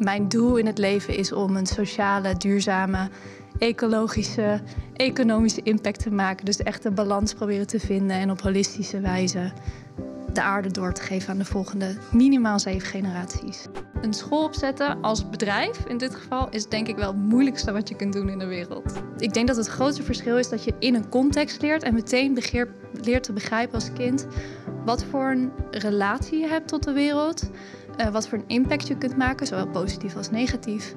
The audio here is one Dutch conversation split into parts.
mijn doel in het leven is om een sociale, duurzame, ecologische, economische impact te maken. Dus echt een balans proberen te vinden en op holistische wijze de aarde door te geven aan de volgende minimaal zeven generaties. Een school opzetten als bedrijf in dit geval is denk ik wel het moeilijkste wat je kunt doen in de wereld. Ik denk dat het grootste verschil is dat je in een context leert en meteen leert te begrijpen als kind wat voor een relatie je hebt tot de wereld. Uh, wat voor een impact je kunt maken, zowel positief als negatief.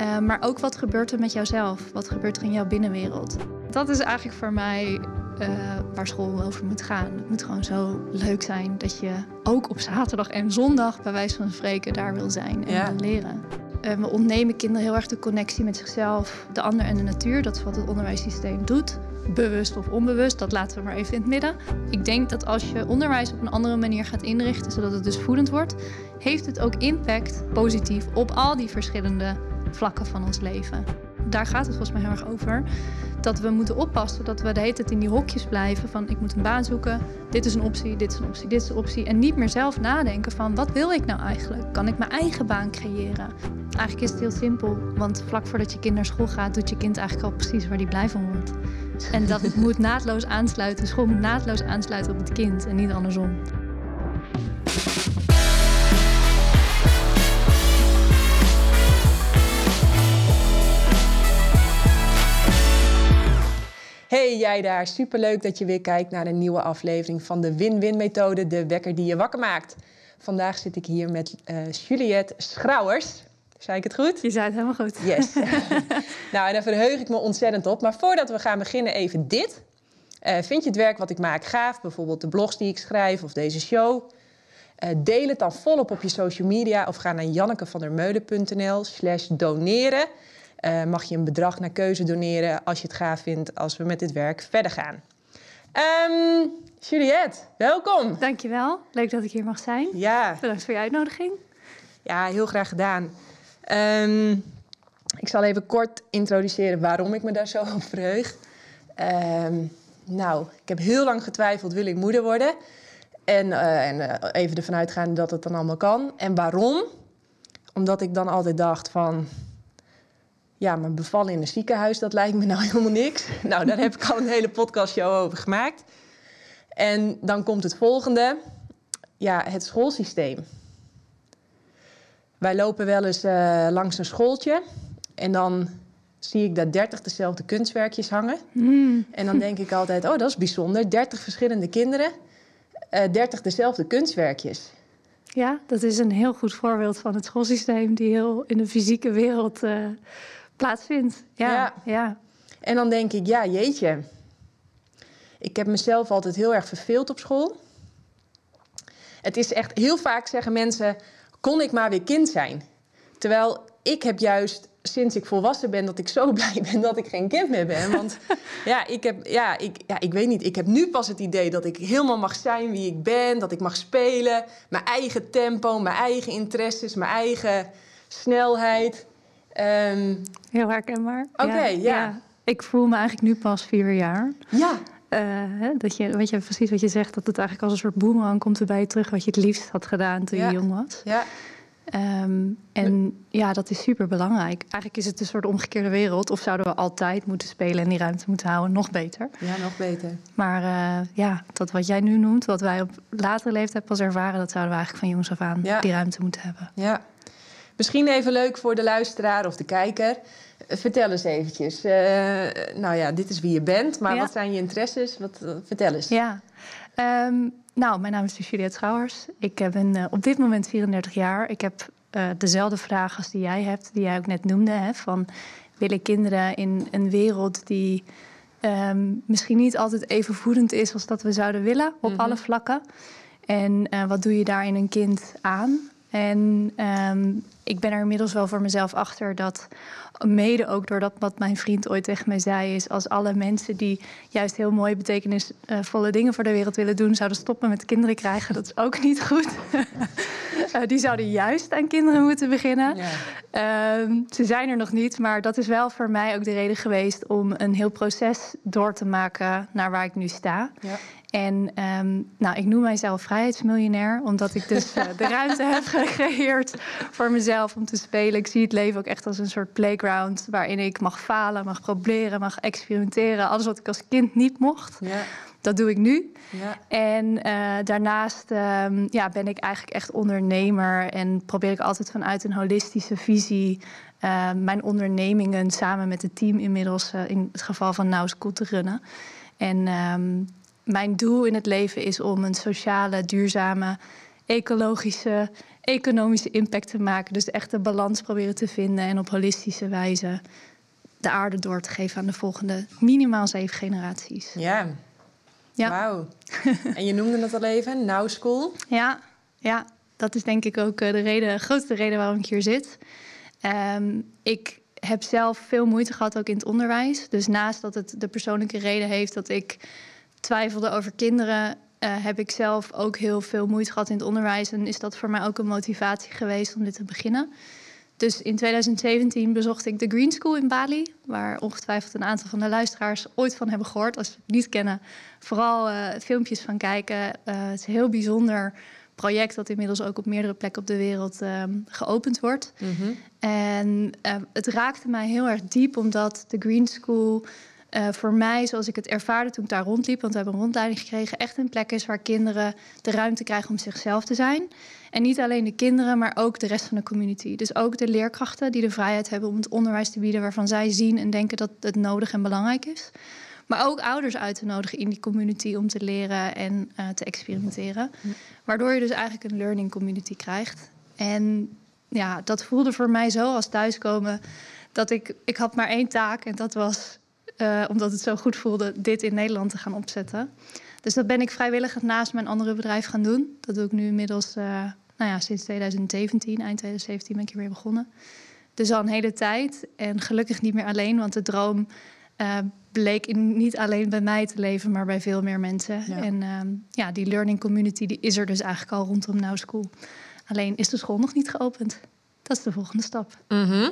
Uh, maar ook wat gebeurt er met jouzelf? Wat gebeurt er in jouw binnenwereld? Dat is eigenlijk voor mij uh, waar school over moet gaan. Het moet gewoon zo leuk zijn dat je ook op zaterdag en zondag, bij wijze van spreken, daar wil zijn en ja. wil leren. Uh, we ontnemen kinderen heel erg de connectie met zichzelf, de ander en de natuur. Dat is wat het onderwijssysteem doet. Bewust of onbewust, dat laten we maar even in het midden. Ik denk dat als je onderwijs op een andere manier gaat inrichten, zodat het dus voedend wordt, heeft het ook impact positief op al die verschillende vlakken van ons leven. Daar gaat het volgens mij heel erg over dat we moeten oppassen dat we de hele tijd in die hokjes blijven van ik moet een baan zoeken, dit is een optie, dit is een optie, dit is een optie. En niet meer zelf nadenken van wat wil ik nou eigenlijk? Kan ik mijn eigen baan creëren? Eigenlijk is het heel simpel, want vlak voordat je kind naar school gaat, doet je kind eigenlijk al precies waar die blij van wordt. En dat moet naadloos aansluiten, school moet naadloos aansluiten op het kind en niet andersom. Hey jij daar, superleuk dat je weer kijkt naar een nieuwe aflevering van de Win-Win methode, de wekker die je wakker maakt. Vandaag zit ik hier met uh, Juliette Schrouwers. Zei ik het goed? Je zei het helemaal goed. Yes. nou, en daar verheug ik me ontzettend op. Maar voordat we gaan beginnen, even dit. Uh, vind je het werk wat ik maak gaaf? Bijvoorbeeld de blogs die ik schrijf of deze show? Uh, deel het dan volop op je social media of ga naar jannekevandermeulen.nl slash doneren. Uh, mag je een bedrag naar keuze doneren als je het gaaf vindt als we met dit werk verder gaan. Um, Juliette, welkom. Dankjewel. Leuk dat ik hier mag zijn. Ja. Bedankt voor je uitnodiging. Ja, heel graag gedaan. Um, ik zal even kort introduceren waarom ik me daar zo op verheug. Um, nou, ik heb heel lang getwijfeld, wil ik moeder worden? En, uh, en uh, even ervan uitgaan dat het dan allemaal kan. En waarom? Omdat ik dan altijd dacht van ja, maar bevallen in een ziekenhuis, dat lijkt me nou helemaal niks. Nou, daar heb ik al een hele podcastshow over gemaakt. En dan komt het volgende. Ja, het schoolsysteem. Wij lopen wel eens uh, langs een schooltje en dan zie ik daar 30 dezelfde kunstwerkjes hangen. Mm. En dan denk ik altijd, oh, dat is bijzonder. 30 verschillende kinderen, uh, eh, 30 dezelfde kunstwerkjes. Ja, dat is een heel goed voorbeeld van het schoolsysteem die heel in de fysieke wereld uh, plaatsvindt. Ja, ja. En dan denk ik, ja, jeetje. Ik heb mezelf altijd heel erg verveeld op school. Het is echt, heel vaak zeggen mensen, kon ik maar weer kind zijn. Terwijl ik heb juist sinds ik volwassen ben dat ik zo blij ben dat ik geen kind meer ben. Want ja, ik heb, ja, ik, ja, ik weet niet. Ik heb nu pas het idee dat ik helemaal mag zijn wie ik ben. Dat ik mag spelen. Mijn eigen tempo, mijn eigen interesses, mijn eigen snelheid. Um, Heel herkenbaar. Oké, ja. Ik voel me eigenlijk nu pas vier jaar. Ja. Uh, dat je, weet je, precies wat je zegt, dat het eigenlijk als een soort boemerang komt erbij terug wat je het liefst had gedaan toen je jong was. Ja. Um, en ja, dat is super belangrijk. Eigenlijk is het een soort omgekeerde wereld. Of zouden we altijd moeten spelen en die ruimte moeten houden? Nog beter. Ja, nog beter. Maar uh, ja, dat wat jij nu noemt, wat wij op latere leeftijd pas ervaren, dat zouden we eigenlijk van jongs af aan die ruimte moeten hebben. Ja. Misschien even leuk voor de luisteraar of de kijker. Vertel eens eventjes. Uh, nou ja, dit is wie je bent, maar wat zijn je interesses? Wat, uh, vertel eens. Ja, um, nou, mijn naam is dus Juliette Schouwers. Ik ben uh, op dit moment 34 jaar. Ik heb dezelfde vraag als die jij hebt, die jij ook net noemde. Hè, van willen kinderen in een wereld die um, misschien niet altijd even voedend is als dat we zouden willen op mm -hmm. alle vlakken? En wat doe je daar in een kind aan? En um, ik ben er inmiddels wel voor mezelf achter dat mede ook door dat wat mijn vriend ooit tegen mij zei, is als alle mensen die juist heel mooie, betekenisvolle dingen voor de wereld willen doen, zouden stoppen met kinderen krijgen, dat is ook niet goed. uh, die zouden juist aan kinderen moeten beginnen. Ja. Uh, ze zijn er nog niet, maar dat is wel voor mij ook de reden geweest om een heel proces door te maken naar waar ik nu sta. Ja. En ehm, nou, ik noem mijzelf vrijheidsmiljonair, omdat ik dus eh, de ruimte heb gecreëerd voor mezelf om te spelen. Ik zie het leven ook echt als een soort playground waarin ik mag falen, mag proberen, mag experimenteren. Alles wat ik als kind niet mocht, ja. dat doe ik nu. Ja. En uh, daarnaast um, ja, ben ik eigenlijk echt ondernemer en probeer ik altijd vanuit een holistische visie uh, mijn ondernemingen samen met het team inmiddels uh, in het geval van Now School te runnen. En um, mijn doel in het leven is om een sociale, duurzame, ecologische, economische impact te maken. Dus echt de balans proberen te vinden en op holistische wijze de aarde door te geven aan de volgende minimaal zeven generaties. Ja. ja. Wauw. en je noemde het al even, Now School. Ja, ja, dat is denk ik ook eh, de, reden, de grootste reden waarom ik hier zit. Um, ik heb zelf veel moeite gehad ook in het onderwijs. Dus naast dat het de persoonlijke reden heeft dat ik twijfelde over kinderen, uh, heb ik zelf ook heel veel moeite gehad in het onderwijs. En is dat voor mij ook een motivatie geweest om dit te beginnen. Dus in 2017 bezocht ik de Green School in Bali, waar ongetwijfeld een aantal van de luisteraars ooit van hebben gehoord. Als ze het niet kennen, vooral uh, filmpjes van kijken. Uh, het is een heel bijzonder project dat inmiddels ook op meerdere plekken op de wereld um, geopend wordt. Mm -hmm. En het raakte mij heel erg diep, omdat de Green School uh, voor mij, zoals ik het ervaarde toen ik daar rondliep, want we hebben een rondleiding gekregen, echt een plek is waar kinderen de ruimte krijgen om zichzelf te zijn. En niet alleen de kinderen, maar ook de rest van de community. Dus ook de leerkrachten die de vrijheid hebben om het onderwijs te bieden waarvan zij zien en denken dat het nodig en belangrijk is. Maar ook ouders uit te nodigen in die community om te leren en uh, te experimenteren. Waardoor je dus eigenlijk een learning community krijgt. En ja, dat voelde voor mij zo als thuiskomen dat ik, ik had maar één taak en dat was uh, omdat het zo goed voelde, dit in Nederland te gaan opzetten. Dus dat ben ik vrijwillig naast mijn andere bedrijf gaan doen. Dat doe ik nu inmiddels uh, nou ja, sinds 2017, eind 2017 ben ik hier weer begonnen. Dus al een hele tijd en gelukkig niet meer alleen, want de droom uh, bleek in, niet alleen bij mij te leven, maar bij veel meer mensen. Ja. En uh, ja, die learning community die is er dus eigenlijk al rondom Now School. Alleen is de school nog niet geopend. Dat is de volgende stap. Mm -hmm.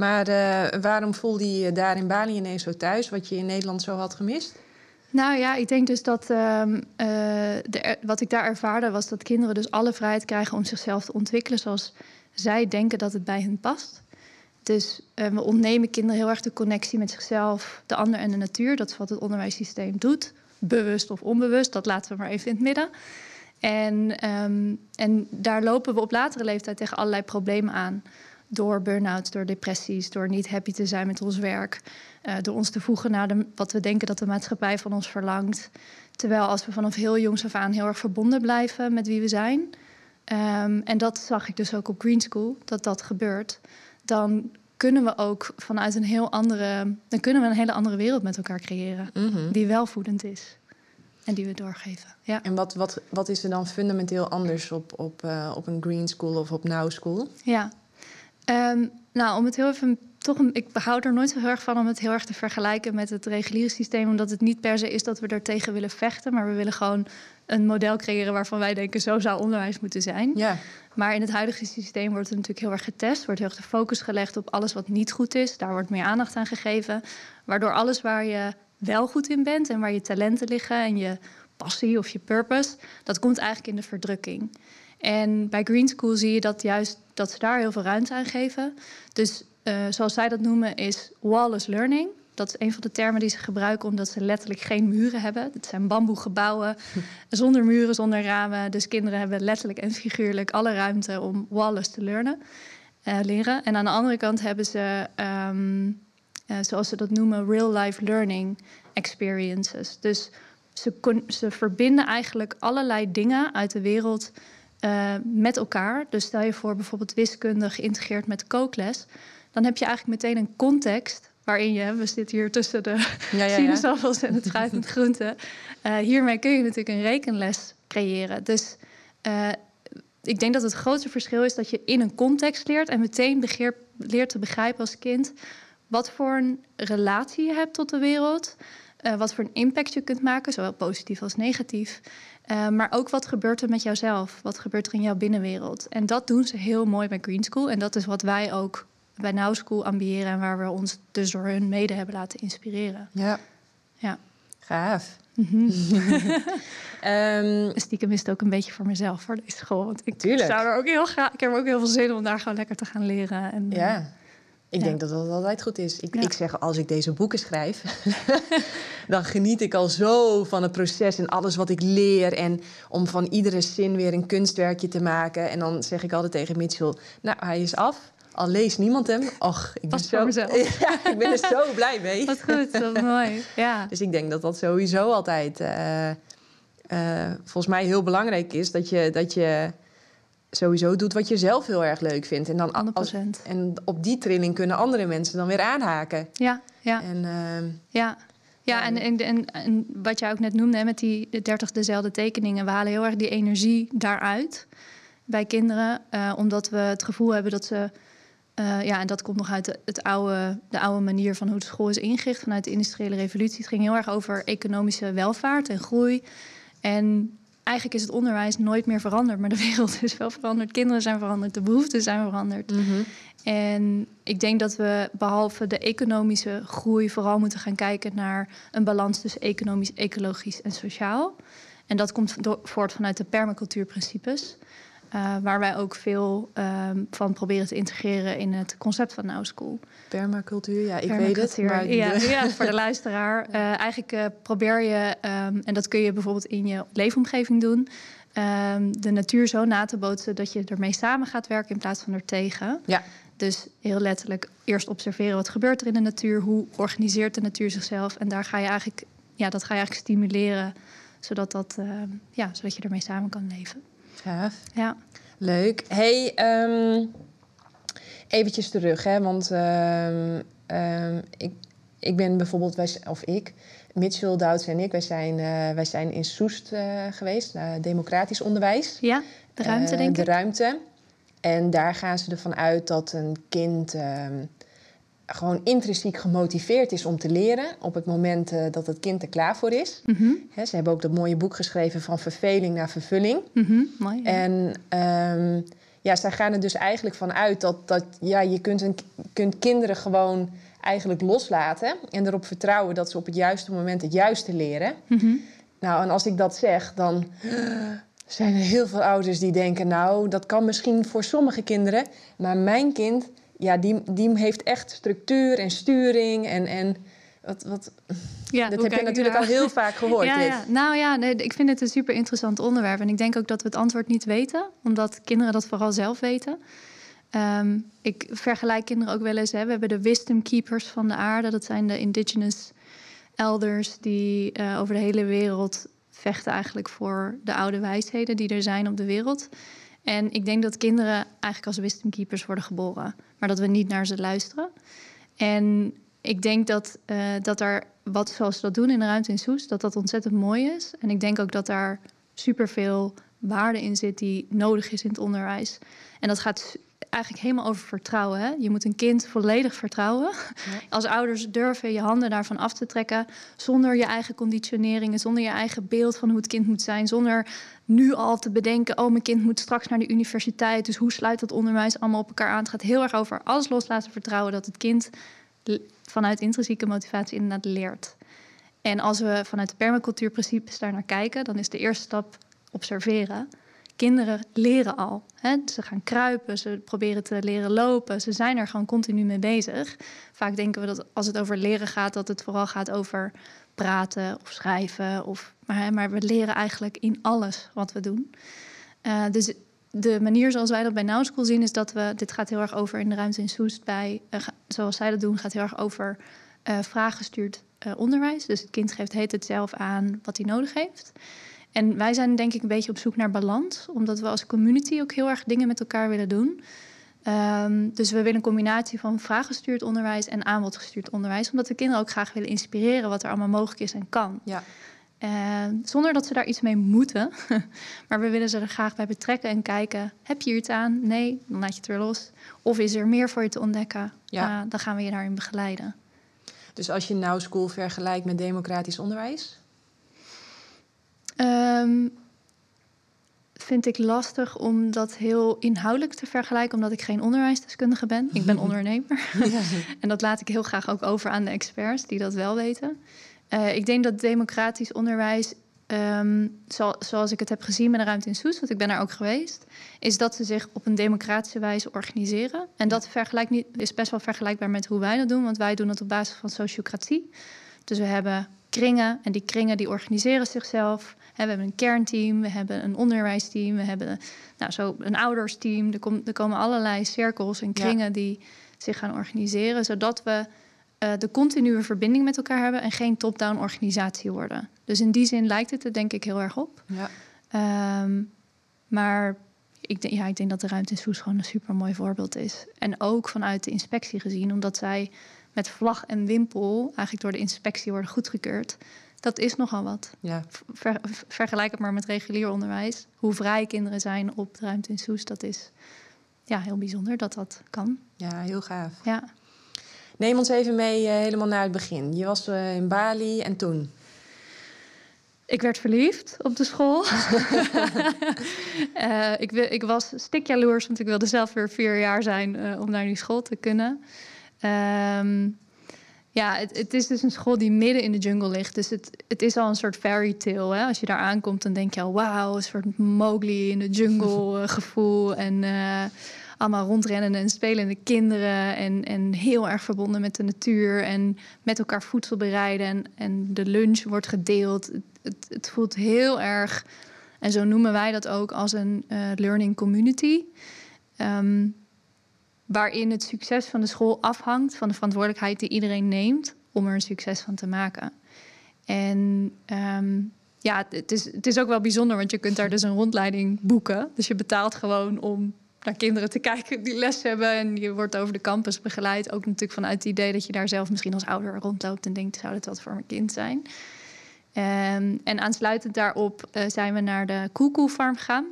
Maar uh, waarom voelde je je daar in Bali ineens zo thuis, wat je in Nederland zo had gemist? Nou ja, ik denk dus dat uh, uh, de, wat ik daar ervaarde was dat kinderen dus alle vrijheid krijgen om zichzelf te ontwikkelen zoals zij denken dat het bij hen past. Dus uh, we ontnemen kinderen heel erg de connectie met zichzelf, de ander en de natuur. Dat is wat het onderwijssysteem doet, bewust of onbewust, dat laten we maar even in het midden. En, um, en daar lopen we op latere leeftijd tegen allerlei problemen aan door burn-outs, door depressies, door niet happy te zijn met ons werk, uh, door ons te voegen naar de, wat we denken dat de maatschappij van ons verlangt. Terwijl als we vanaf heel jongs af aan heel erg verbonden blijven met wie we zijn, um, en dat zag ik dus ook op Green School, dat dat gebeurt, dan kunnen we ook vanuit een heel andere, dan kunnen we een hele andere wereld met elkaar creëren, mm -hmm. die welvoedend is. En die we doorgeven. Ja. En wat, wat, wat is er dan fundamenteel anders op, op, uh, op een Green School of op Now School? Ja, Um, nou, om het heel even toch, een, ik hou er nooit zo heel erg van om het heel erg te vergelijken met het reguliere systeem, omdat het niet per se is dat we er tegen willen vechten, maar we willen gewoon een model creëren waarvan wij denken zo zou onderwijs moeten zijn. Ja. Maar in het huidige systeem wordt het natuurlijk heel erg getest, wordt heel erg de focus gelegd op alles wat niet goed is. Daar wordt meer aandacht aan gegeven, waardoor alles waar je wel goed in bent en waar je talenten liggen en je passie of je purpose, dat komt eigenlijk in de verdrukking. En bij Green School zie je dat juist dat ze daar heel veel ruimte aan geven. Dus uh, zoals zij dat noemen, is wallless learning. Dat is een van de termen die ze gebruiken omdat ze letterlijk geen muren hebben. Het zijn bamboegebouwen zonder muren, zonder ramen. Dus kinderen hebben letterlijk en figuurlijk alle ruimte om wallless te learnen, uh, leren. En aan de andere kant hebben ze, um, uh, zoals ze dat noemen, real-life learning experiences. Dus ze, ze verbinden eigenlijk allerlei dingen uit de wereld uh, met elkaar. Dus stel je voor bijvoorbeeld wiskunde geïntegreerd met kookles. Dan heb je eigenlijk meteen een context waarin je, we zitten hier tussen de ja, ja, sinaasappels en het fruit en het groente. Uh, hiermee kun je natuurlijk een rekenles creëren. Dus uh, ik denk dat het grootste verschil is dat je in een context leert en meteen begeer, leert te begrijpen als kind wat voor een relatie je hebt tot de wereld. Uh, wat voor een impact je kunt maken, zowel positief als negatief. Uh, maar ook wat gebeurt er met jouzelf? Wat gebeurt er in jouw binnenwereld? En dat doen ze heel mooi bij Green School. En dat is wat wij ook bij Now School ambiëren... en waar we ons dus door hun mede hebben laten inspireren. Ja. ja. Gaaf. Mm Stiekem is het ook een beetje voor mezelf voor deze school. Want ik Tuurlijk. zou er ook heel graag. Ik heb ook heel veel zin om daar gewoon lekker te gaan leren. En, ja. Eh, ik denk dat dat altijd goed is. Ik, ik zeg, als ik deze boeken schrijf, dan geniet ik al zo van het proces en alles wat ik leer. En om van iedere zin weer een kunstwerkje te maken. En dan zeg ik altijd tegen Mitchell, nou, hij is af. Al leest niemand hem. Och, ik ben, zo, ja, ik ben er zo blij mee. Wat goed, wat mooi. Ja. Dus ik denk dat dat sowieso altijd uh, uh, volgens mij heel belangrijk is. Dat je, dat je sowieso doet wat je zelf heel erg leuk vindt. En, dan als, en op die trilling kunnen andere mensen dan weer aanhaken. Ja, ja. En, uh, ja. Ja, en, en, en, en, wat jij ook net noemde met die 30 dezelfde tekeningen, we halen heel erg die energie daaruit bij kinderen, uh, omdat we het gevoel hebben dat ze uh, ja, en dat komt nog uit het oude, de oude manier van hoe de school is ingericht vanuit de industriële revolutie. Het ging heel erg over economische welvaart en groei. En eigenlijk is het onderwijs nooit meer veranderd, maar de wereld is wel veranderd. Kinderen zijn veranderd, de behoeften zijn veranderd. Mhm. En ik denk dat we behalve de economische groei vooral moeten gaan kijken naar een balans tussen economisch, ecologisch en sociaal. En dat komt voort vanuit de permacultuurprincipes. Uh, waar wij ook veel um, van proberen te integreren in het concept van Now School. Permacultuur, ja, ik weet het. Maar ja, ja, voor de luisteraar. Uh, eigenlijk uh, probeer je, um, en dat kun je bijvoorbeeld in je leefomgeving doen, um, de natuur zo na te bootsen dat je ermee samen gaat werken in plaats van er tegen. Ja. Dus heel letterlijk eerst observeren wat gebeurt er in de natuur, hoe organiseert de natuur zichzelf. En daar ga je eigenlijk, ja, dat ga je eigenlijk stimuleren, zodat, dat, ja, zodat je ermee samen kan leven. Gaaf. Ja. Leuk. Hey, um, eventjes terug, hè, want um, um, ik, ik ben bijvoorbeeld, wij, of ik, Mitchell, Douds en ik, wij zijn, uh, wij zijn in Soest uh, geweest, uh, democratisch onderwijs. Ja, de ruimte, denk ik. De ruimte. En daar gaan ze ervan uit dat een kind gewoon intrinsiek gemotiveerd is om te leren op het moment uh, dat het kind er klaar voor is. Mm -hmm. ze hebben ook dat mooie boek geschreven van verveling naar vervulling. Mm -hmm. Mooi, ja. En um, ja, zij gaan er dus eigenlijk van uit dat, dat ja, je kunt, een, kunt kinderen gewoon eigenlijk loslaten en erop vertrouwen dat ze op het juiste moment het juiste leren. Mm -hmm. Nou, en als ik dat zeg, dan zijn er heel veel ouders die denken: Nou, dat kan misschien voor sommige kinderen, maar mijn kind ja, die, die heeft echt structuur en sturing en, en wat, wat, ja, dat heb je natuurlijk al heel vaak gehoord. Ja, ja. Nou ja, nee, ik vind het een super interessant onderwerp. En ik denk ook dat we het antwoord niet weten, omdat kinderen dat vooral zelf weten. Um, ik vergelijk kinderen ook wel eens. Hè. We hebben de wisdom keepers van de aarde. Dat zijn de indigenous elders die uh, over de hele wereld vechten eigenlijk voor de oude wijsheden die er zijn op de wereld. En ik denk dat kinderen eigenlijk als wisdom keepers worden geboren, maar dat we niet naar ze luisteren. En ik denk dat, uh, dat er, wat zoals ze dat doen in de ruimte in Soes, dat dat ontzettend mooi is. En ik denk ook dat daar superveel waarde in zit die nodig is in het onderwijs. En dat gaat eigenlijk helemaal over vertrouwen. Hè? Je moet een kind volledig vertrouwen. Als ouders durven je handen daarvan af te trekken, zonder je eigen conditioneringen, zonder je eigen beeld van hoe het kind moet zijn, zonder nu al te bedenken, oh mijn kind moet straks naar de universiteit, dus hoe sluit dat onderwijs allemaal op elkaar aan? Het gaat heel erg over alles loslaten vertrouwen dat het kind vanuit intrinsieke motivatie inderdaad leert. En als we vanuit de permacultuurprincipes daar naar kijken, dan is de eerste stap observeren kinderen leren al. Hè? Ze gaan kruipen, ze proberen te leren lopen. Ze zijn er gewoon continu mee bezig. Vaak denken we dat als het over leren gaat, dat het vooral gaat over praten of schrijven. Of, maar, maar we leren eigenlijk in alles wat we doen. Uh, dus de manier zoals wij dat bij Now School zien, is dat we. Dit gaat heel erg over in de ruimte in Soest. Bij, uh, zoals zij dat doen, gaat heel erg over uh, vraaggestuurd onderwijs. Dus het kind geeft het zelf aan wat hij nodig heeft. En wij zijn denk ik een beetje op zoek naar balans, omdat we als community ook heel erg dingen met elkaar willen doen. Um, dus we willen een combinatie van vraaggestuurd onderwijs en aanbodgestuurd onderwijs, omdat we kinderen ook graag willen inspireren wat er allemaal mogelijk is en kan. Ja. Uh, zonder dat ze daar iets mee moeten. maar we willen ze er graag bij betrekken en kijken: heb je hier iets aan? Nee, dan laat je het weer los. Of is er meer voor je te ontdekken? Ja. Uh, dan gaan we je daarin begeleiden. Dus als je Now School vergelijkt met democratisch onderwijs? Um, vind ik lastig om dat heel inhoudelijk te vergelijken, omdat ik geen onderwijsdeskundige ben. Ik ben ondernemer. en dat laat ik heel graag ook over aan de experts die dat wel weten. Uh, ik denk dat democratisch onderwijs, um, zo, zoals ik het heb gezien met de ruimte in Soes, want ik ben daar ook geweest, is dat ze zich op een democratische wijze organiseren. En dat vergelijkt niet, is best wel vergelijkbaar met hoe wij dat doen, want wij doen het op basis van sociocratie. Dus we hebben kringen en die kringen die organiseren zichzelf. We hebben een kernteam, we hebben een onderwijsteam, we hebben nou, zo een oudersteam. Er, kom, er komen allerlei cirkels en kringen die zich gaan organiseren, zodat we uh, de continue verbinding met elkaar hebben en geen top-down organisatie worden. Dus in die zin lijkt het er denk ik heel erg op. Ja. Um, maar ik, denk, ja, ik denk dat de ruimte in Soes gewoon een super mooi voorbeeld is. En ook vanuit de inspectie gezien, omdat zij met vlag en wimpel eigenlijk door de inspectie worden goedgekeurd. Dat is nogal wat. Ja. vergelijk het maar met regulier onderwijs. Hoe vrij kinderen zijn op de ruimte in Soes, dat is ja, heel bijzonder dat dat kan. Ja, heel gaaf. Ja. Neem ons even mee uh, helemaal naar het begin. Je was uh, in Bali en toen? Ik werd verliefd op de school. uh, ik, ik, was stikjaloers, want ik wilde zelf weer vier jaar zijn om naar die school te kunnen. Um, ja, het, het, is dus een school die midden in de jungle ligt. Dus het, het is al een soort fairy tale. Hè? Als je daar aankomt, dan denk je al... wauw, een soort Mowgli in de jungle gevoel. En allemaal rondrennende en spelende kinderen. En, en heel erg verbonden met de natuur. En met elkaar voedsel bereiden. En, en de lunch wordt gedeeld. Het, het, voelt heel erg. En zo noemen wij dat ook als een uh, learning community. Um, waarin het succes van de school afhangt van de verantwoordelijkheid die iedereen neemt om er een succes van te maken. En um, ja, het is, het is ook wel bijzonder, want je kunt daar dus een rondleiding boeken. Dus je betaalt gewoon om naar kinderen te kijken die les hebben. En je wordt over de campus begeleid. Ook natuurlijk vanuit het idee dat je daar zelf misschien als ouder rondloopt en denkt: zou dit wat voor mijn kind zijn? Um, en aansluitend daarop uh, zijn we naar de Koekoe Farm gegaan.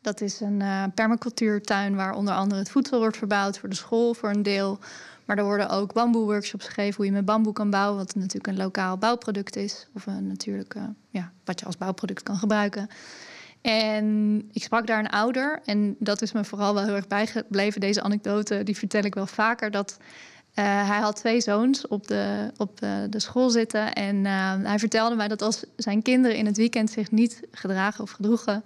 Dat is een uh, permacultuurtuin waar onder andere het voedsel wordt verbouwd voor de school voor een deel. Maar er worden ook bamboe-workshops gegeven hoe je met bamboe kan bouwen, wat natuurlijk een lokaal bouwproduct is. Of een natuurlijke, ja, wat je als bouwproduct kan gebruiken. En ik sprak daar een ouder. En dat is me vooral wel heel erg bijgebleven. Deze anekdote die vertel ik wel vaker. Dat uh, hij had twee zoons op de, op de, de school zitten. En hij vertelde mij dat als zijn kinderen in het weekend zich niet gedragen of gedroegen.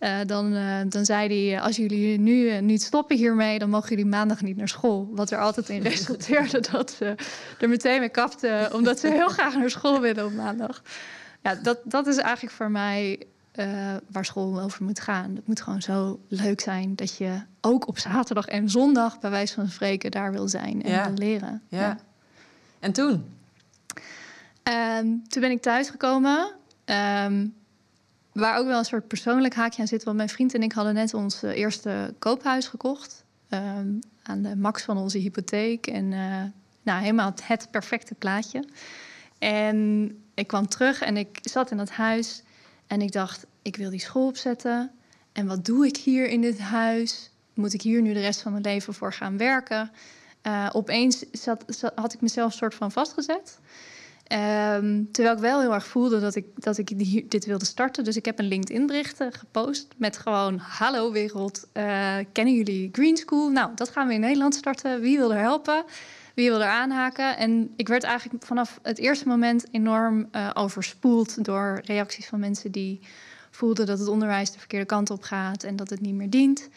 Uh, dan, dan zei hij: Als jullie nu niet stoppen hiermee, dan mogen jullie maandag niet naar school. Wat er altijd in resulteerde dat ze er meteen mee kapten, omdat ze heel graag naar school willen op maandag. Ja, dat, dat is eigenlijk voor mij uh, waar school over moet gaan. Het moet gewoon zo leuk zijn dat je ook op zaterdag en zondag, bij wijze van spreken, daar wil zijn en wil leren. Ja. En toen? Um, toen ben ik thuisgekomen. Um, waar ook wel een soort persoonlijk haakje aan zit. Want mijn vriend en ik hadden net ons eh, eerste koophuis gekocht. Um, aan de max van onze hypotheek. En uh, nou, helemaal het perfecte plaatje. En ik kwam terug en ik zat in dat huis. En ik dacht, ik wil die school opzetten. En wat doe ik hier in dit huis? Moet ik hier nu de rest van mijn leven voor gaan werken? Uh, opeens zat, had ik mezelf soort van vastgezet. Um, terwijl ik wel heel erg voelde dat ik, dat ik dit wilde starten. Dus ik heb een LinkedIn-bericht gepost met gewoon... Hallo wereld, uh, kennen jullie Green School? Nou, dat gaan we in Nederland starten. Wie wil er helpen? Wie wil er aanhaken? En ik werd eigenlijk vanaf het eerste moment enorm uh, overspoeld... door reacties van mensen die voelde dat het onderwijs de verkeerde kant op gaat en dat het niet meer dient.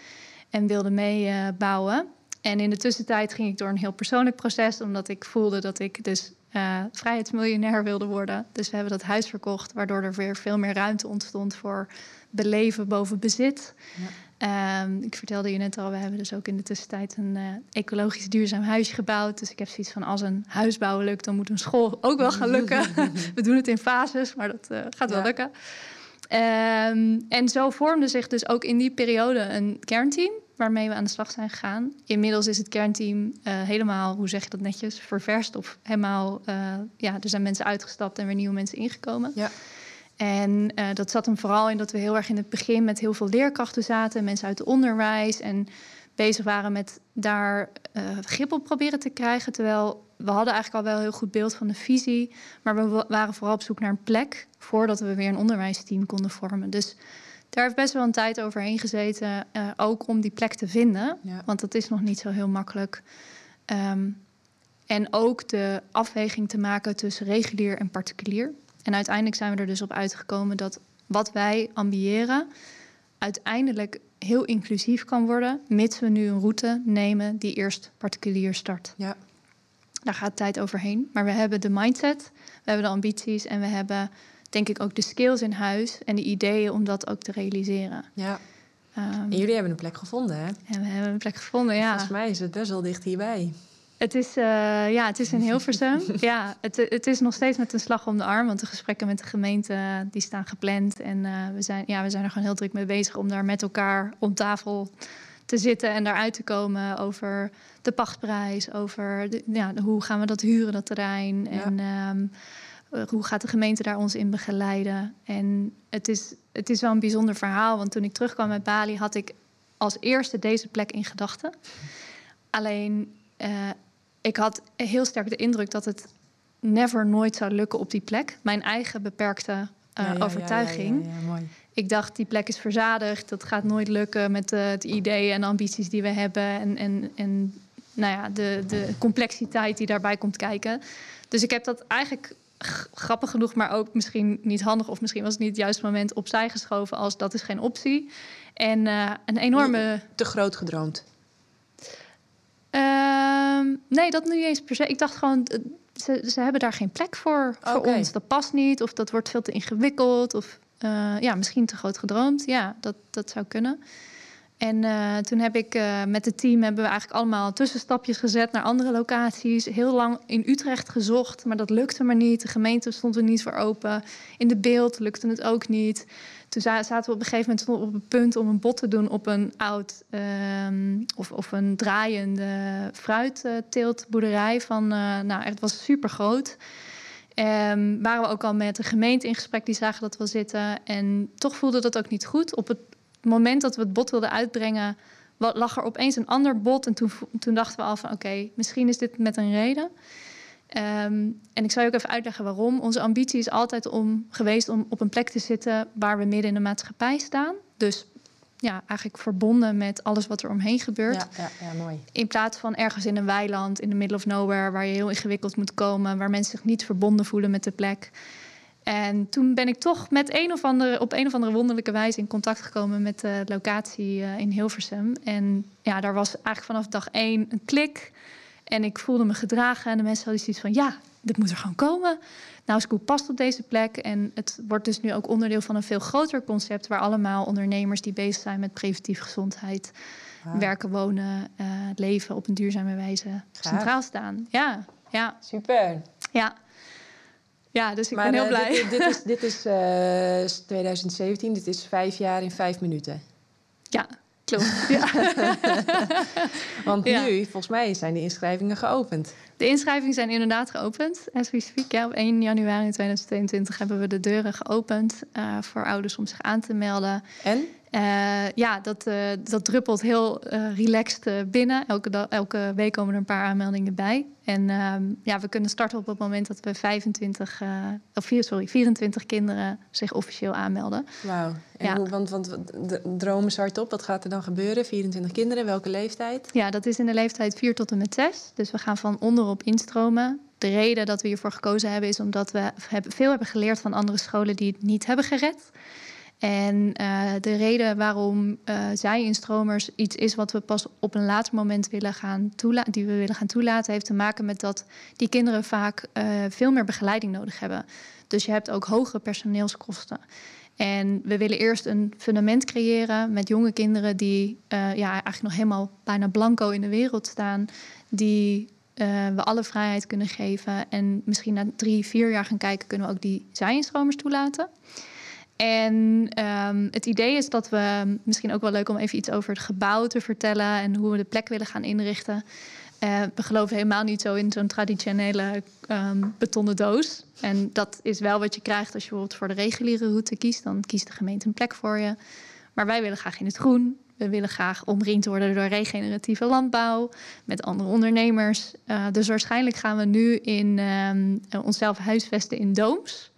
En wilde meebouwen. En in de tussentijd ging ik door een heel persoonlijk proces, omdat ik voelde dat ik dus uh, vrijheidsmiljonair wilde worden. Dus we hebben dat huis verkocht, waardoor er weer veel meer ruimte ontstond voor beleven boven bezit. Ja. Um, ik vertelde je net al, we hebben dus ook in de tussentijd een uh, ecologisch duurzaam huisje gebouwd. Dus ik heb zoiets van, als een huis bouwen lukt, dan moet een school ook wel gaan lukken. we doen het in fases, maar dat uh, gaat ja. wel lukken. Um, en zo vormde zich dus ook in die periode een kernteam waarmee we aan de slag zijn gegaan. Inmiddels is het kernteam uh, helemaal, hoe zeg je dat netjes, ververst of helemaal, uh, ja, er zijn mensen uitgestapt en weer nieuwe mensen ingekomen. Ja. En uh, dat zat hem vooral in dat we heel erg in het begin met heel veel leerkrachten zaten, mensen uit het onderwijs en bezig waren met daar grip op proberen te krijgen. Terwijl we hadden eigenlijk al wel een heel goed beeld van de visie, maar we waren vooral op zoek naar een plek voordat we weer een onderwijsteam konden vormen. Dus daar heeft best wel een tijd overheen gezeten, uh, ook om die plek te vinden. Want dat is nog niet zo heel makkelijk. Um, En ook de afweging te maken tussen regulier en particulier. En uiteindelijk zijn we er dus op uitgekomen dat wat wij ambiëren uiteindelijk heel inclusief kan worden, mits we nu een route nemen die eerst particulier start. Ja. Daar gaat tijd overheen. Maar we hebben de mindset, we hebben de ambities en we hebben denk ik ook de skills in huis en de ideeën om dat ook te realiseren. Ja. Ehm, En jullie hebben een plek gevonden, hè? en we hebben een plek gevonden, ja. Volgens mij is het best wel dicht hierbij. Het is, eh, ja, het is in Hilversum. ja, het, het is nog steeds met een slag om de arm. Want de gesprekken met de gemeente eh, die staan gepland. En eh, we, zijn, ja, we zijn er gewoon heel druk mee bezig om daar met elkaar om tafel te zitten en daaruit te komen over de pachtprijs, over de, ja, hoe gaan we dat huren, dat terrein. Ja. En ehm, eh, hoe gaat de gemeente daar ons in begeleiden. En het is, het is wel een bijzonder verhaal. Want toen ik terugkwam met Bali had ik als eerste deze plek in gedachten. Alleen eh, ik had heel sterk de indruk dat het never nooit zou lukken op die plek. Mijn eigen beperkte eh, Ja, ja, ja, overtuiging. Ja, mooi. Ik dacht, die plek is verzadigd. Dat gaat nooit lukken met de, de ideeën en ambities die we hebben. En, en, en nou ja, de, de complexiteit die daarbij komt kijken. Dus ik heb dat eigenlijk grappig genoeg, maar ook misschien niet handig... of misschien was het niet het juiste moment opzij geschoven... als dat is geen optie. En eh, een enorme... Te groot gedroomd. Ehm, nee, dat niet eens per se. Ik dacht gewoon, eh, ze, ze hebben daar geen plek voor, voor ons. Dat past niet, of dat wordt veel te ingewikkeld. Of eh, ja, misschien te groot gedroomd. Ja, dat, dat zou kunnen. En eh, toen heb ik eh, met het team hebben we eigenlijk allemaal tussenstapjes gezet naar andere locaties. Heel lang in Utrecht gezocht, maar dat lukte maar niet. De gemeente stond er niet voor open. In de beeld lukte het ook niet. Toen za- zaten we op een gegeven moment op het punt om een bod te doen op een oud ehm, of, of een draaiende fruitteeltboerderij. Van, eh, nou, het was super groot. Ehm, waren we ook al met de gemeente in gesprek, die zagen dat wel zitten. En toch voelde dat ook niet goed. Op het moment dat we het bod wilden uitbrengen, lag er opeens een ander bod. En toen, toen dachten we al van oké, misschien is dit met een reden. Ehm, en ik zal je ook even uitleggen waarom. Onze ambitie is altijd om geweest om op een plek te zitten waar we midden in de maatschappij staan. Dus ja, eigenlijk verbonden met alles wat er omheen gebeurt. Ja, ja, ja, mooi. In plaats van ergens in een weiland, in the middle of nowhere, waar je heel ingewikkeld moet komen, waar mensen zich niet verbonden voelen met de plek. En toen ben ik toch met een of andere, op een of andere wonderlijke wijze in contact gekomen met de locatie eh, in Hilversum. En ja, daar was eigenlijk vanaf dag één een klik. En ik voelde me gedragen en de mensen hadden zoiets van, ja, dit moet er gewoon komen. Nou, Scoop past op deze plek. En het wordt dus nu ook onderdeel van een veel groter concept... waar allemaal ondernemers die bezig zijn met preventieve gezondheid... Werken, wonen, eh, leven op een duurzame wijze centraal staan. Ja, ja, Super. ja. Ja, dus ik maar ben heel eh, blij. Dit, dit is, dit is eh, 2017, dit is vijf jaar in vijf minuten. Ja, klopt. Ja. Want Ja. nu, volgens mij, zijn de inschrijvingen geopend. De inschrijvingen zijn inderdaad geopend. We speak, ja, op 1 januari 2022 hebben we de deuren geopend eh, voor ouders om zich aan te melden. En? Eh, ja, dat, eh, dat druppelt heel eh, relaxed binnen. Elke, elke week komen er een paar aanmeldingen bij. En ehm, ja, we kunnen starten op het moment dat we 25, eh, of vier, sorry, 24 kinderen zich officieel aanmelden. Wauw. Ja. hoe, want, want de dromen zwart op, wat gaat er dan gebeuren? 24 kinderen, welke leeftijd? Ja, dat is in de leeftijd 4 tot en met 6. Dus we gaan van onderop instromen. De reden dat we hiervoor gekozen hebben is omdat we veel hebben geleerd van andere scholen die het niet hebben gered. En eh, de reden waarom eh zij instromers iets is wat we pas op een later moment willen gaan toelaten, die we willen gaan toelaten, heeft te maken met dat die kinderen vaak eh, veel meer begeleiding nodig hebben. Dus je hebt ook hogere personeelskosten. En we willen eerst een fundament creëren met jonge kinderen die eh, ja, eigenlijk nog helemaal bijna blanco in de wereld staan. Die eh, we alle vrijheid kunnen geven. En misschien na drie, vier jaar gaan kijken, kunnen we ook die zijinstromers toelaten. En ehm, het idee is dat we, misschien ook wel leuk om even iets over het gebouw te vertellen en hoe we de plek willen gaan inrichten. Eh, we geloven helemaal niet zo in zo'n traditionele ehm, betonnen doos. En dat is wel wat je krijgt als je bijvoorbeeld voor de reguliere route kiest. Dan kiest de gemeente een plek voor je. Maar wij willen graag in het groen. We willen graag omringd worden door regeneratieve landbouw met andere ondernemers. Eh, dus waarschijnlijk gaan we nu in ehm, onszelf huisvesten in dooms.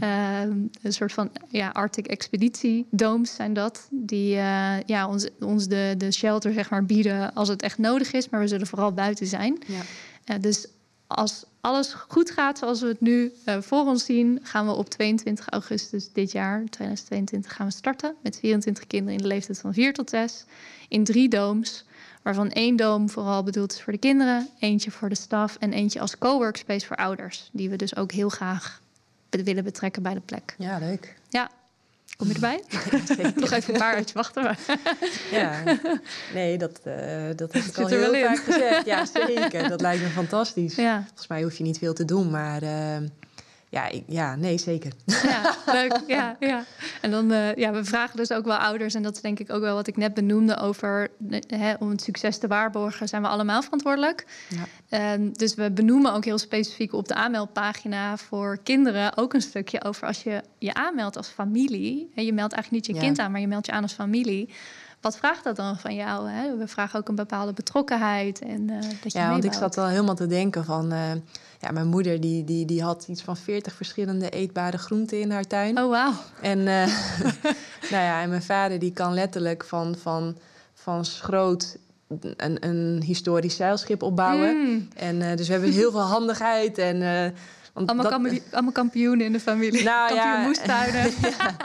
Ehm, een soort van ja, Arctic Expeditie dooms zijn dat. Die eh, ja, ons, ons de, de shelter zeg maar, bieden als het echt nodig is. Maar we zullen vooral buiten zijn. Ja. Eh, dus als alles goed gaat zoals we het nu uh, voor ons zien, gaan we op 22 augustus dit jaar, 2022, gaan we starten met 24 kinderen in de leeftijd van 4 tot 6 in drie dooms. Waarvan één doom vooral bedoeld is voor de kinderen, eentje voor de staf en eentje als co-workspace voor ouders. Die we dus ook heel graag willen betrekken bij de plek. Ja, leuk. Ja, Kom je erbij? Ja, Nog even een paar uurtjes wachten. Maar. Ja, nee, dat, uh, dat heb ik al heel vaak gezegd. Ja, zeker. Dat lijkt me fantastisch. Ja. Volgens mij hoef je niet veel te doen, maar uh, ja, ik, ja, nee, zeker. Ja, leuk. Ja, ja. En dan, uh, ja, we vragen dus ook wel ouders, en dat is denk ik ook wel wat ik net benoemde over hè, om het succes te waarborgen, zijn we allemaal verantwoordelijk. Ja. Uh, dus we benoemen ook heel specifiek op de aanmeldpagina voor kinderen ook een stukje over als je je aanmeldt als familie. En je meldt eigenlijk niet je kind aan, maar je meldt je aan als familie wat vraagt dat dan van jou? Hè? We vragen ook een bepaalde betrokkenheid. En, uh, dat je ja, want ik zat wel helemaal te denken van... Uh, ja, mijn moeder die, die, die had iets van 40 verschillende eetbare groenten in haar tuin. Oh, wauw. En, uh, nou ja, en mijn vader die kan letterlijk van, van, van schroot een, een historisch zeilschip opbouwen. Mm. En dus we hebben heel veel handigheid en... Allemaal, dat... allemaal kampioenen in de familie. Nou, Kampioen ja, moestuinen. ja.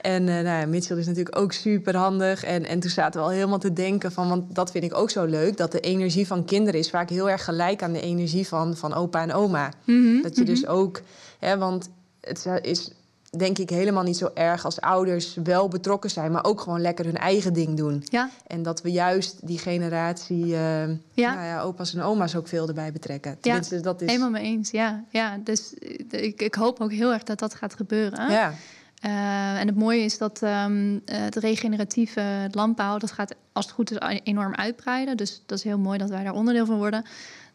En uh, nou, Mitchell is natuurlijk ook super handig. En, en toen zaten we al helemaal te denken van, want dat vind ik ook zo leuk, dat de energie van kinderen is vaak heel erg gelijk aan de energie van, van opa en oma. Mhm, dat je dus mhm. ook, hè, want het is denk ik helemaal niet zo erg als ouders wel betrokken zijn, maar ook gewoon lekker hun eigen ding doen. Ja. En dat we juist die generatie, uh, ja. Nou ja, opa's en oma's ook veel erbij betrekken. Tenminste, ja, dat is... helemaal mee eens. Ja, ja dus ik, ik hoop ook heel erg dat dat gaat gebeuren. Ja. Uh, en het mooie is dat um, het regeneratieve landbouw, dat gaat als het goed is enorm uitbreiden. Dus dat is heel mooi dat wij daar onderdeel van worden.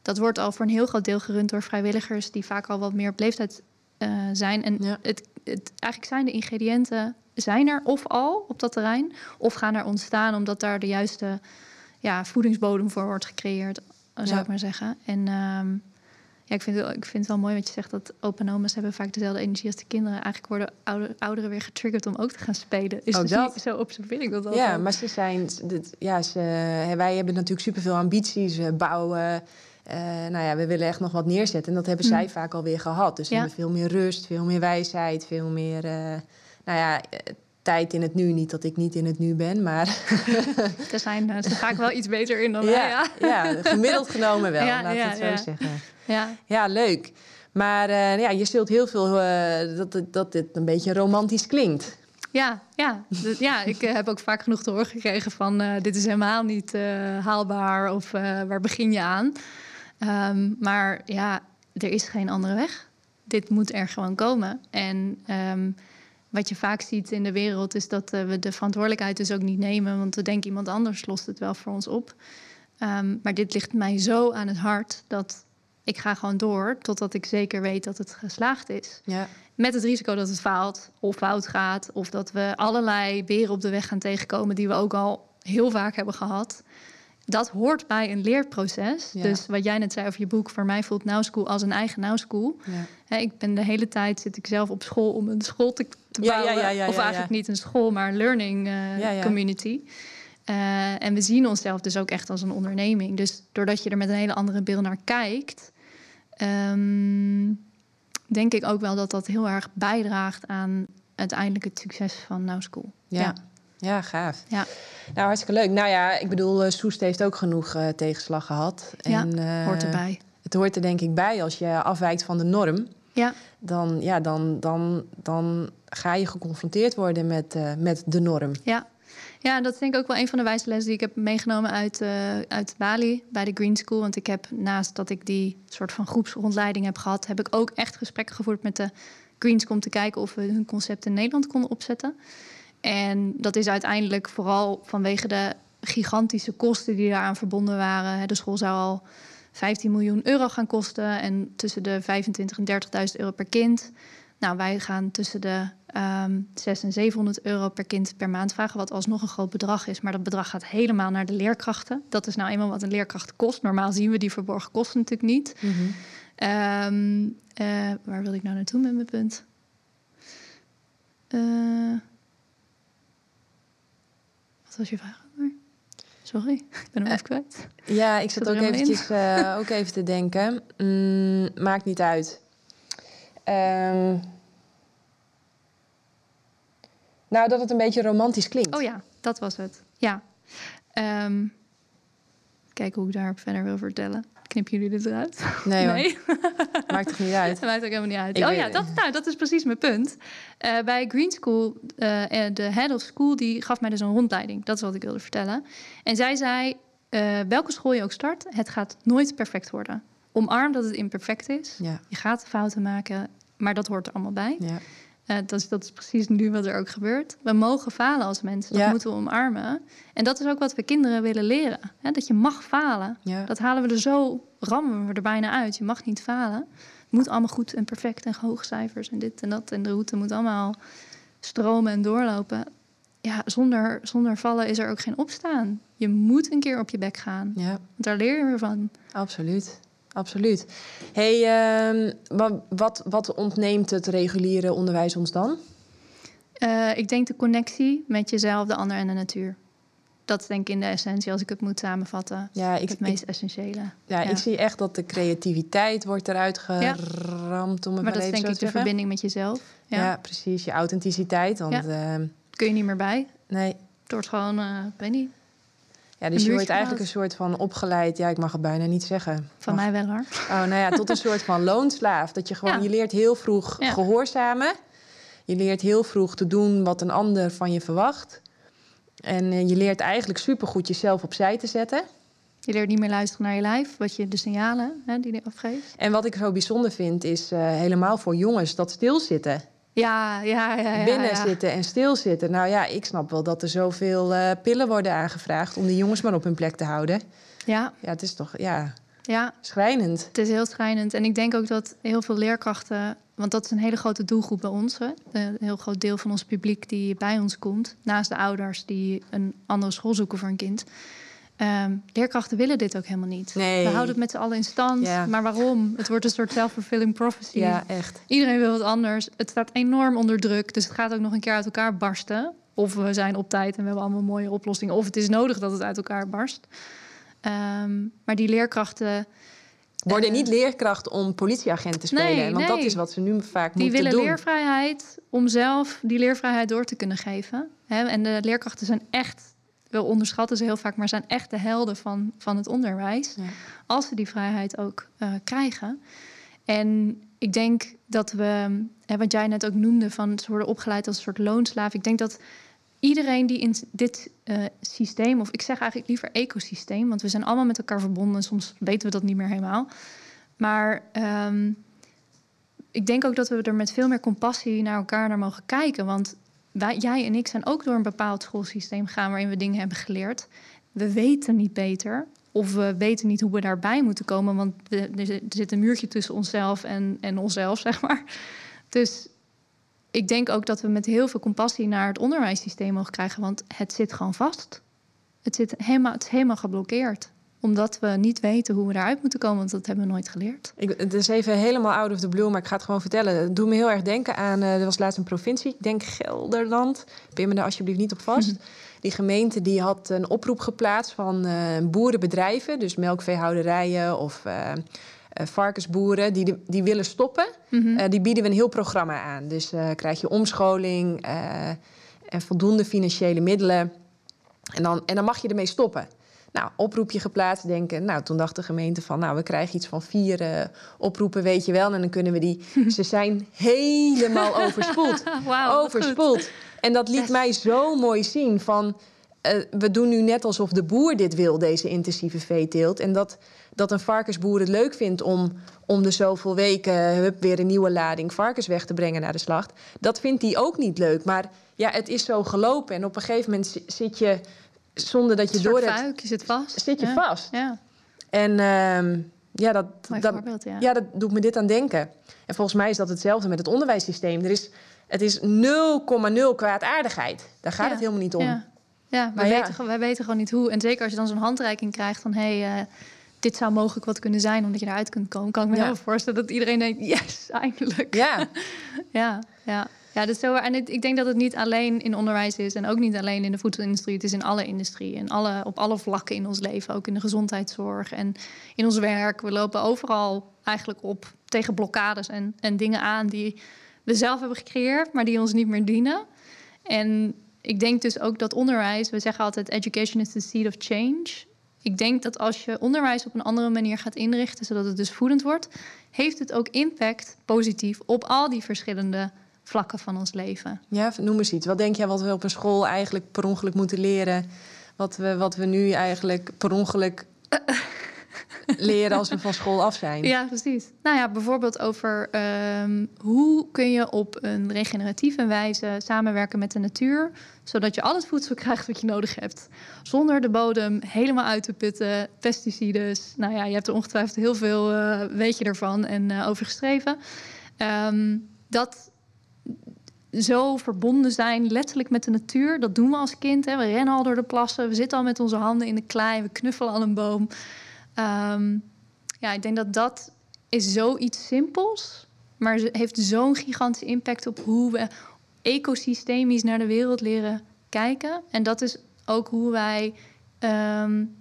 Dat wordt al voor een heel groot deel gerund door vrijwilligers die vaak al wat meer op leeftijd uh, zijn. En het, het, eigenlijk zijn de ingrediënten zijn er of al op dat terrein, of gaan er ontstaan omdat daar de juiste ja, voedingsbodem voor wordt gecreëerd, zou ja. ik maar zeggen. En um, ja, ik vind, het, ik vind het wel mooi wat je zegt dat open oma's hebben vaak dezelfde energie als de kinderen. Eigenlijk worden ouder, ouderen weer getriggerd om ook te gaan spelen. Is oh, dat? Zo observeer ik dat al. Ja, maar ze zijn. Ja, ze, wij hebben natuurlijk superveel ambities. We bouwen. Uh, nou ja, we willen echt nog wat neerzetten. En dat hebben zij hm. vaak alweer gehad. Dus ze hebben veel meer rust, veel meer wijsheid, veel meer. Uh, nou ja, tijd in het nu. Niet dat ik niet in het nu ben, maar... er zijn, ga ik wel iets beter in dan ja, ja. ja, gemiddeld genomen wel, ja, laat ja, het zo zeggen. Ja, ja leuk. Maar uh, ja, je zult heel veel uh, dat, dat dit een beetje romantisch klinkt. Ja, ja. ja ik heb ook vaak genoeg te horen gekregen van... dit is helemaal niet haalbaar of waar begin je aan? Um, maar ja, er is geen andere weg. Dit moet er gewoon komen. En... Um, wat je vaak ziet in de wereld is dat uh, we de verantwoordelijkheid dus ook niet nemen, want we denken iemand anders lost het wel voor ons op. Um, maar dit ligt mij zo aan het hart dat ik ga gewoon door totdat ik zeker weet dat het geslaagd is. Ja. Met het risico dat het faalt of fout gaat, of dat we allerlei beren op de weg gaan tegenkomen die we ook al heel vaak hebben gehad dat hoort bij een leerproces. Dus wat jij net zei over je boek, voor mij voelt Now School als een eigen Now School. Ja. ik ben de hele tijd zit ik zelf op school om een school te, te bouwen. of eigenlijk niet een school, maar een learning uh, community. Uh, en we zien onszelf dus ook echt als een onderneming. Dus doordat je er met een hele andere beeld naar kijkt, um, denk ik ook wel dat dat heel erg bijdraagt aan uiteindelijk het succes van Now School. ja. Ja, gaaf. Ja. Nou, hartstikke leuk. Nou ja, ik bedoel, uh, Soest heeft ook genoeg uh, tegenslag gehad. Ja, en, hoort erbij. Het hoort er denk ik bij als je afwijkt van de norm. Ja. Dan, ja, dan, dan, dan ga je geconfronteerd worden met, met de norm. Ja. ja, dat is denk ik ook wel een van de wijze lessen die ik heb meegenomen uit, uit Bali bij de Green School. Want ik heb naast dat ik die soort van groepsrondleiding heb gehad, heb ik ook echt gesprekken gevoerd met de Green School om te kijken of we hun concept in Nederland konden opzetten. En dat is uiteindelijk vooral vanwege de gigantische kosten die daaraan verbonden waren. De school zou al 15 miljoen euro gaan kosten en tussen de 25 en 30.000 euro per kind. Nou, wij gaan tussen de um, ehm, 600 en 700 euro per kind per maand vragen, wat alsnog een groot bedrag is. Maar dat bedrag gaat helemaal naar de leerkrachten. Dat is nou eenmaal wat een leerkracht kost. Normaal zien we die verborgen kosten natuurlijk niet. Mm -hmm. um, uh, waar wil ik nou naartoe met mijn punt? Uh, was je vraag? Sorry, ik ben hem even kwijt. Ja, ik zat Zat ook eventjes eh, ook even te denken. Mm, maakt niet uit. Ehm, nou, dat het een beetje romantisch klinkt. Oh ja, dat was het. Ja. Ehm kijken hoe ik daar verder wil vertellen. Knippen jullie dit eruit? Nee hoor, maakt toch niet uit. Dat maakt ook helemaal niet uit. Ik oh ja, dat, nou, dat is precies mijn punt. Eh, bij Green School, eh, de head of school, die gaf mij dus een rondleiding. Dat is wat ik wilde vertellen. En zij zei, eh, welke school je ook start, het gaat nooit perfect worden. Omarm dat het imperfect is. Ja, Je gaat fouten maken, maar dat hoort er allemaal bij. ja. Eh, dat, is, dat is precies nu wat er ook gebeurt. We mogen falen als mensen. Dat Ja. moeten we omarmen. En dat is ook wat we kinderen willen leren. Hè? Dat je mag falen. ja. Dat halen we er zo, rammen we er bijna uit. Je mag niet falen. Het moet allemaal goed en perfect en hoge cijfers en dit en dat. En de route moet allemaal stromen en doorlopen. Ja, zonder, zonder vallen is er ook geen opstaan. Je moet een keer op je bek gaan. ja. Want daar leer je weer van. Absoluut. Absoluut. hey, ehm, wa- wat, wat ontneemt het reguliere onderwijs ons dan? Eh, ik denk de connectie met jezelf, de ander en de natuur. Dat is denk ik in de essentie, als ik het moet samenvatten. Ja, ik, het meest essentiële. ja, ja. ik zie echt dat de creativiteit wordt eruit geramd, om het Maar maar, dat is denk ik de zeggen. verbinding met jezelf. Ja. Ja. precies. Je authenticiteit. Want, Ja. ehm, Kun je niet meer bij. nee, Het wordt gewoon, eh, ik weet niet, Ja, dus je wordt eigenlijk een soort van opgeleid. Ja, ik mag het bijna niet zeggen. van Mag- mij wel hoor. Oh, nou ja, tot een soort van loonslaaf. Dat je gewoon, Ja. je leert heel vroeg Ja. gehoorzamen. Je leert heel vroeg te doen wat een ander van je verwacht. En eh, je leert eigenlijk supergoed jezelf opzij te zetten. Je leert niet meer luisteren naar je lijf, wat je de signalen hè, die die afgeeft. En wat ik zo bijzonder vind, is eh, helemaal voor jongens dat stilzitten. Ja, ja, ja. ja Binnen ja. zitten en stilzitten. Nou ja, ik snap wel dat er zoveel eh, pillen worden aangevraagd om die jongens maar op hun plek te houden. Ja, Ja, het is toch ja, ja, schrijnend. het is heel schrijnend. En ik denk ook dat heel veel leerkrachten, want dat is een hele grote doelgroep bij ons, hè? een heel groot deel van ons publiek die bij ons komt, naast de ouders die een andere school zoeken voor een kind. Ehm, leerkrachten willen dit ook helemaal niet. Nee. We houden het met z'n allen in stand. Ja. Maar waarom? Het wordt een soort self-fulfilling prophecy. Ja, echt. Iedereen wil wat anders. Het staat enorm onder druk. Dus het gaat ook nog een keer uit elkaar barsten. Of we zijn op tijd en we hebben allemaal mooie oplossingen. Of het is nodig dat het uit elkaar barst. Ehm, maar die leerkrachten, Worden Eh, niet leerkracht om politieagent te spelen. Nee, want dat is wat ze nu vaak die moeten willen doen. leervrijheid om zelf die leervrijheid door te kunnen geven. En de leerkrachten zijn echt, onderschatten ze heel vaak, maar zijn echt de helden van, van het onderwijs. Ja. als ze die vrijheid ook eh, krijgen. En ik denk dat we, hè, wat jij net ook noemde, van ze worden opgeleid als een soort loonslaaf. Ik denk dat iedereen die in dit eh, systeem, of ik zeg eigenlijk liever ecosysteem, want we zijn allemaal met elkaar verbonden. Soms weten we dat niet meer helemaal. Maar ehm, ik denk ook dat we er met veel meer compassie naar elkaar naar mogen kijken. Want jij en ik zijn ook door een bepaald schoolsysteem gegaan waarin we dingen hebben geleerd. We weten niet beter. Of we weten niet hoe we daarbij moeten komen. Want er er zit een muurtje tussen onszelf en, en onszelf, zeg maar. Dus ik denk ook dat we met heel veel compassie naar het onderwijssysteem mogen krijgen. Want het zit gewoon vast. Het, zit helemaal, het is helemaal geblokkeerd. Omdat we niet weten hoe we daaruit moeten komen. Want dat hebben we nooit geleerd. Ik, het is even helemaal out of the blue, maar ik ga het gewoon vertellen. Het doet me heel erg denken aan, eh, er was laatst een provincie, ik denk Gelderland. Pin me daar alsjeblieft niet op vast. Mhm. Die gemeente die had een oproep geplaatst van eh, boerenbedrijven, dus melkveehouderijen of eh, varkensboeren, die, de- die willen stoppen. Mhm. Die bieden we een heel programma aan. Dus krijg je omscholing en voldoende financiële middelen. En dan, en dan mag je ermee stoppen. Nou, oproepje geplaatst, denken. Nou, toen dacht de gemeente van, nou, we krijgen iets van vier eh, oproepen, weet je wel. En dan kunnen we die. Ze zijn helemaal overspoeld. Goed. overspoeld. En dat liet mij zo mooi zien van. eh, we doen nu net alsof de boer dit wil, deze intensieve veeteelt. En dat, dat een varkensboer het leuk vindt om om de zoveel weken hup, weer een nieuwe lading varkens weg te brengen naar de slacht. Dat vindt hij ook niet leuk. Maar ja, het is zo gelopen. En op een gegeven moment zi- zit je, zonder dat je door hebt, je zit vast. zit je Ja. vast. Ja, En ehm, ja, dat, dat, ja. ja, dat doet me dit aan denken. En volgens mij is dat hetzelfde met het onderwijssysteem. Er is, het is 0,0 kwaadaardigheid. Daar gaat het helemaal niet om. Ja, ja, Maar wij. Weten, wij weten gewoon niet hoe. En zeker als je dan zo'n handreiking krijgt van... hé, hey, eh, dit zou mogelijk wat kunnen zijn omdat je eruit kunt komen... kan ik me heel goed voorstellen dat iedereen denkt... yes, eindelijk. Ja, Ja, ja. Ja, is zo. En ik denk dat het niet alleen in onderwijs is en ook niet alleen in de voedselindustrie. Het is in alle industrie, in alle, op alle vlakken in ons leven. Ook in de gezondheidszorg en in ons werk. We lopen overal eigenlijk op tegen blokkades en, en dingen aan die we zelf hebben gecreëerd, maar die ons niet meer dienen. En ik denk dus ook dat onderwijs, we zeggen altijd education is the seed of change. Ik denk dat als je onderwijs op een andere manier gaat inrichten, zodat het dus voedend wordt, heeft het ook impact positief op al die verschillende vlakken van ons leven. Ja, noem eens iets. Wat denk jij wat we op een school eigenlijk per ongeluk moeten leren? Wat we, wat we nu eigenlijk per ongeluk leren als we van school af zijn. Ja, precies. Nou ja, bijvoorbeeld over ehm, hoe kun je op een regeneratieve wijze samenwerken met de natuur, zodat je al het voedsel krijgt wat je nodig hebt, zonder de bodem helemaal uit te putten, pesticides. Nou ja, je hebt er ongetwijfeld heel veel, uh, weet je ervan en uh, over geschreven. Ehm, dat zo verbonden zijn, letterlijk met de natuur. Dat doen we als kind. Hè. We rennen al door de plassen, we zitten al met onze handen in de klei, we knuffelen al een boom. Um, ja, ik denk dat dat is zoiets simpels, maar heeft zo'n gigantische impact op hoe we ecosystemisch naar de wereld leren kijken. En dat is ook hoe wij um,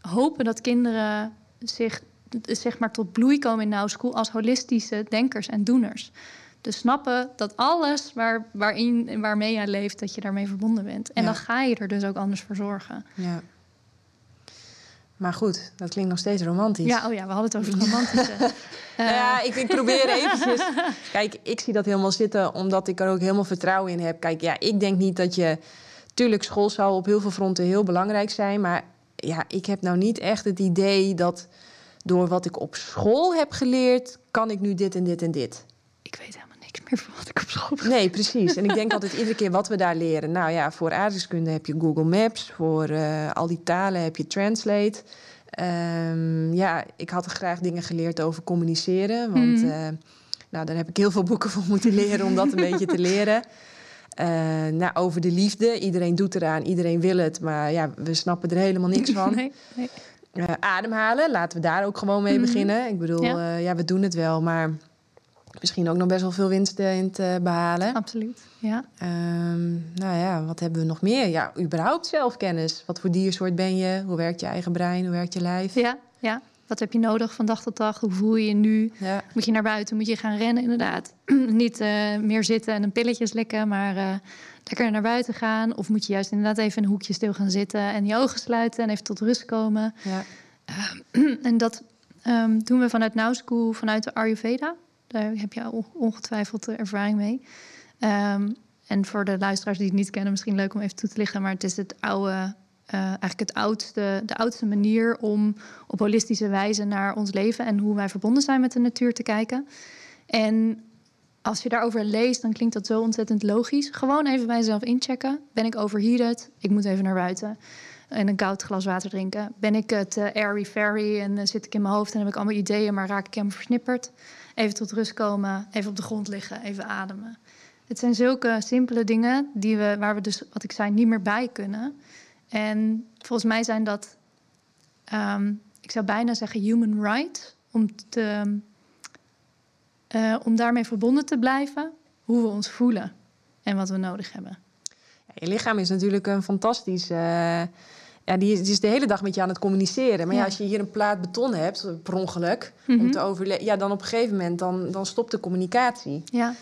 hopen dat kinderen zich zeg maar, tot bloei komen in Now School als holistische denkers en doeners. Dus snappen dat alles waar, waarin, waarmee jij leeft, dat je daarmee verbonden bent. En dan ga je er dus ook anders voor zorgen. Ja. Maar goed, dat klinkt nog steeds romantisch. Ja, oh ja, we hadden het over het romantische. uh. ja, ik, ik probeer eventjes... Kijk, ik zie dat helemaal zitten omdat ik er ook helemaal vertrouwen in heb. Kijk, ja, ik denk niet dat je... Tuurlijk, school zou op heel veel fronten heel belangrijk zijn. Maar ja, ik heb nou niet echt het idee dat door wat ik op school heb geleerd... kan ik nu dit en dit en dit. Ik weet helemaal niks meer van wat ik op school heb Nee, precies. En ik denk altijd iedere keer wat we daar leren. Nou ja, voor aardrijkskunde heb je Google Maps. Voor uh, al die talen heb je Translate. Um, ja, ik had er graag dingen geleerd over communiceren. Want mm. uh, nou, daar heb ik heel veel boeken voor moeten leren om dat een beetje te leren. Uh, nou, over de liefde. Iedereen doet eraan, iedereen wil het. Maar ja, we snappen er helemaal niks van. Nee, nee. Uh, ademhalen, laten we daar ook gewoon mee mm. beginnen. Ik bedoel, ja. ja. we doen het wel, maar misschien ook nog best wel veel winst in te behalen. Absoluut, ja. Um, nou ja, wat hebben we nog meer? Ja, überhaupt zelfkennis. Wat voor diersoort ben je? Hoe werkt je eigen brein? Hoe werkt je lijf? Ja, ja. Wat heb je nodig van dag tot dag? Hoe voel je je nu? Ja. Moet je naar buiten? Moet je gaan rennen? Inderdaad. Niet uh, meer zitten en een pilletje slikken, maar uh, lekker naar buiten gaan. Of moet je juist inderdaad even in een hoekje stil gaan zitten en je ogen sluiten en even tot rust komen. Ja. Uh, en dat um, doen we vanuit Now School, vanuit de Ayurveda. Daar heb je ongetwijfeld ervaring mee. Um, en voor de luisteraars die het niet kennen, misschien leuk om even toe te lichten. Maar het is het oude, uh, eigenlijk het oudste, de oudste manier om op holistische wijze naar ons leven en hoe wij verbonden zijn met de natuur te kijken. En als je daarover leest, dan klinkt dat zo ontzettend logisch. Gewoon even bij jezelf inchecken. Ben ik overheated? Ik moet even naar buiten. En een koud glas water drinken. Ben ik het uh, airy fairy en uh, zit ik in mijn hoofd en heb ik allemaal ideeën, maar raak ik hem versnipperd? Even tot rust komen, even op de grond liggen, even ademen. Het zijn zulke simpele dingen die we, waar we dus, wat ik zei, niet meer bij kunnen. En volgens mij zijn dat, um, ik zou bijna zeggen, human rights. Om, te, uh, om daarmee verbonden te blijven, hoe we ons voelen en wat we nodig hebben. Ja, je lichaam is natuurlijk een fantastisch. Ja, die is, die is de hele dag met je aan het communiceren. Maar ja. als je hier een plaat beton hebt, per ongeluk, mm -hmm. om te overleven, ja, dan op een gegeven moment dan, dan stopt de communicatie. Ja.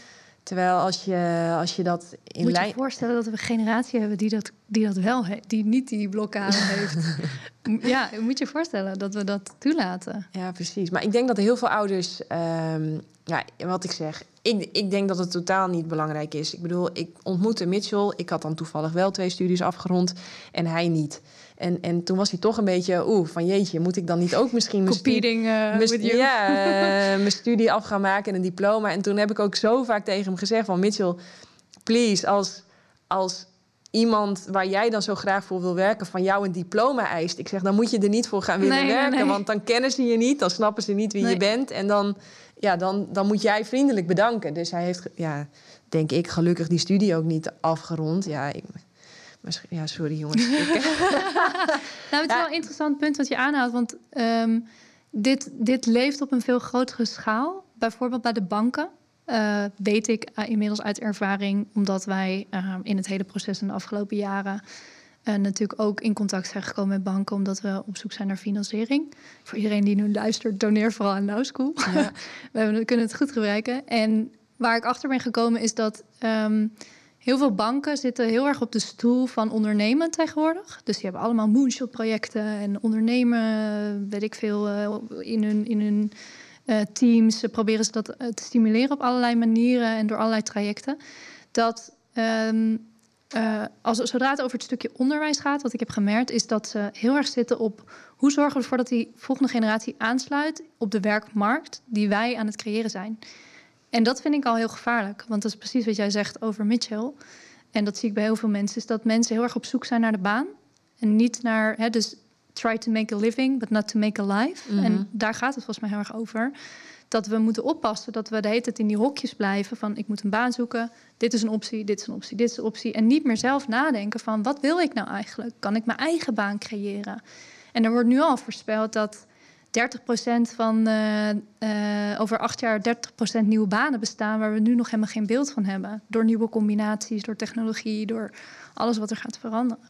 Terwijl als je, als je dat in Moet je je voorstellen dat we een generatie hebben die dat, die dat wel heeft, die niet die blokkade heeft. ja, moet je je voorstellen dat we dat toelaten. Ja, precies. Maar ik denk dat heel veel ouders, um, ja, wat ik zeg, ik, ik denk dat het totaal niet belangrijk is. Ik bedoel, ik ontmoette Mitchell, ik had dan toevallig wel twee studies afgerond en hij niet. En, en toen was hij toch een beetje, oeh, van jeetje, moet ik dan niet ook misschien mijn, uh, ja, uh, mijn studie af gaan maken en een diploma? En toen heb ik ook zo vaak tegen hem gezegd van Mitchell, please, als, als iemand waar jij dan zo graag voor wil werken, van jou een diploma eist. Ik zeg, dan moet je er niet voor gaan willen werken, want dan kennen ze je niet, dan snappen ze niet wie je bent. En dan, ja, dan, dan moet jij vriendelijk bedanken. Dus hij heeft, ja, denk ik, gelukkig die studie ook niet afgerond. Ja, ik, ja, sorry jongens. nou, het is wel een interessant punt wat je aanhaalt. Want um, dit, dit leeft op een veel grotere schaal. Bijvoorbeeld bij de banken. Uh, weet ik inmiddels uit ervaring, omdat wij in het hele proces in de afgelopen jaren en natuurlijk ook in contact zijn gekomen met banken, omdat we op zoek zijn naar financiering. Voor iedereen die nu luistert, doneer vooral aan No School. Ja. we kunnen het goed gebruiken. En waar ik achter ben gekomen is dat ehm, heel veel banken zitten heel erg op de stoel van ondernemen tegenwoordig. Dus die hebben allemaal moonshot-projecten en ondernemen, weet ik veel, eh, in hun, in hun uh, teams. Proberen ze dat eh, te stimuleren op allerlei manieren en door allerlei trajecten. Dat ehm, uh, als, zodra het over het stukje onderwijs gaat, wat ik heb gemerkt, is dat ze heel erg zitten op hoe zorgen we ervoor dat die volgende generatie aansluit op de werkmarkt die wij aan het creëren zijn. En dat vind ik al heel gevaarlijk, want dat is precies wat jij zegt over Mitchell. En dat zie ik bij heel veel mensen, is dat mensen heel erg op zoek zijn naar de baan. En niet naar, hè, dus try to make a living, but not to make a life. En mhm. daar gaat het volgens mij heel erg over dat we moeten oppassen dat we de hele tijd in die hokjes blijven van ik moet een baan zoeken, dit is een optie, dit is een optie, dit is een optie. En niet meer zelf nadenken van wat wil ik nou eigenlijk? Kan ik mijn eigen baan creëren? En er wordt nu al voorspeld dat 30% van uh, uh, over acht jaar 30% nieuwe banen bestaan waar we nu nog helemaal geen beeld van hebben. Door nieuwe combinaties, door technologie, door alles wat er gaat veranderen.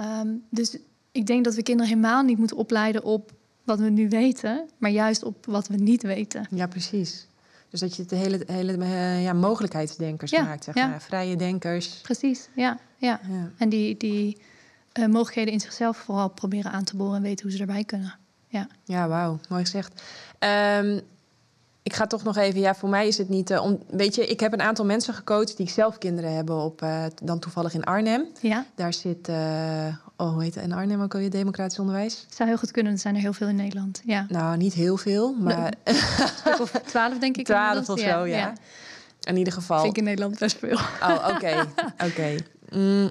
Um, dus ik denk dat we kinderen helemaal niet moeten opleiden op wat we nu weten, maar juist op wat we niet weten. Ja, precies. Dus dat je het hele, hele uh, ja, mogelijkheidsdenkers maakt, zeg maar. Vrije denkers. Precies, ja. ja. En die, die mogelijkheden in zichzelf vooral proberen aan te boren en weten hoe ze erbij kunnen. Ja, ja wauw, mooi gezegd. Um, ik ga toch nog even, ja, voor mij is het niet. Uh, om, weet je, ik heb een aantal mensen gecoacht die zelf kinderen hebben op, uh, dan toevallig in Arnhem. Ja. Daar zit, uh, oh, hoe heet het in Arnhem ook alweer, democratisch onderwijs? Het zou heel goed kunnen, er zijn er heel veel in Nederland. Ja. Nou, niet heel veel, maar. of twaalf, denk ik. Twaalf of zo, ja. In ieder geval. Vind ik in Nederland best veel. Oh, oké, oké. Mm,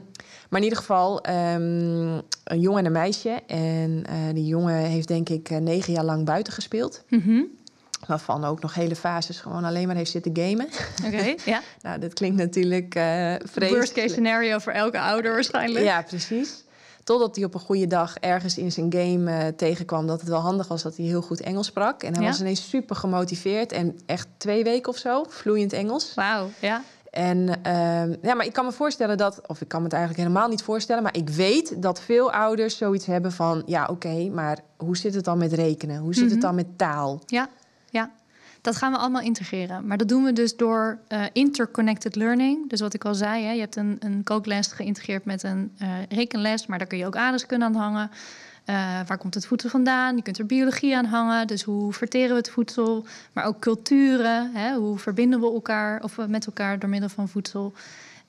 maar in ieder geval, um, een jongen en een meisje. En die jongen heeft denk ik negen jaar lang buiten gespeeld. Mm Waarvan ook nog hele fases gewoon alleen maar heeft zitten gamen. Oké, ja. nou, dat klinkt natuurlijk uh, vreselijk. Worst case scenario voor elke ouder waarschijnlijk. Ja, precies. Totdat hij op een goede dag ergens in zijn game uh, tegenkwam dat het wel handig was dat hij heel goed Engels sprak. En hij was ineens super gemotiveerd en echt twee weken of zo vloeiend Engels. Wauw, ja. En uh, ja, maar ik kan me voorstellen dat, of ik kan me het eigenlijk helemaal niet voorstellen, maar ik weet dat veel ouders zoiets hebben van, ja, oké, maar hoe zit het dan met rekenen? Hoe zit het mhm. dan met taal? Ja, ja. Dat gaan we allemaal integreren. Maar dat doen we dus door uh, interconnected learning. Dus wat ik al zei, hè, je hebt een, een kookles geïntegreerd met een uh, rekenles, maar daar kun je ook aardrijkskunde aan hangen. Uh, waar komt het voedsel vandaan? Je kunt er biologie aan hangen. Dus hoe verteren we het voedsel? Maar ook culturen. Hè? Hoe verbinden we elkaar of met elkaar door middel van voedsel?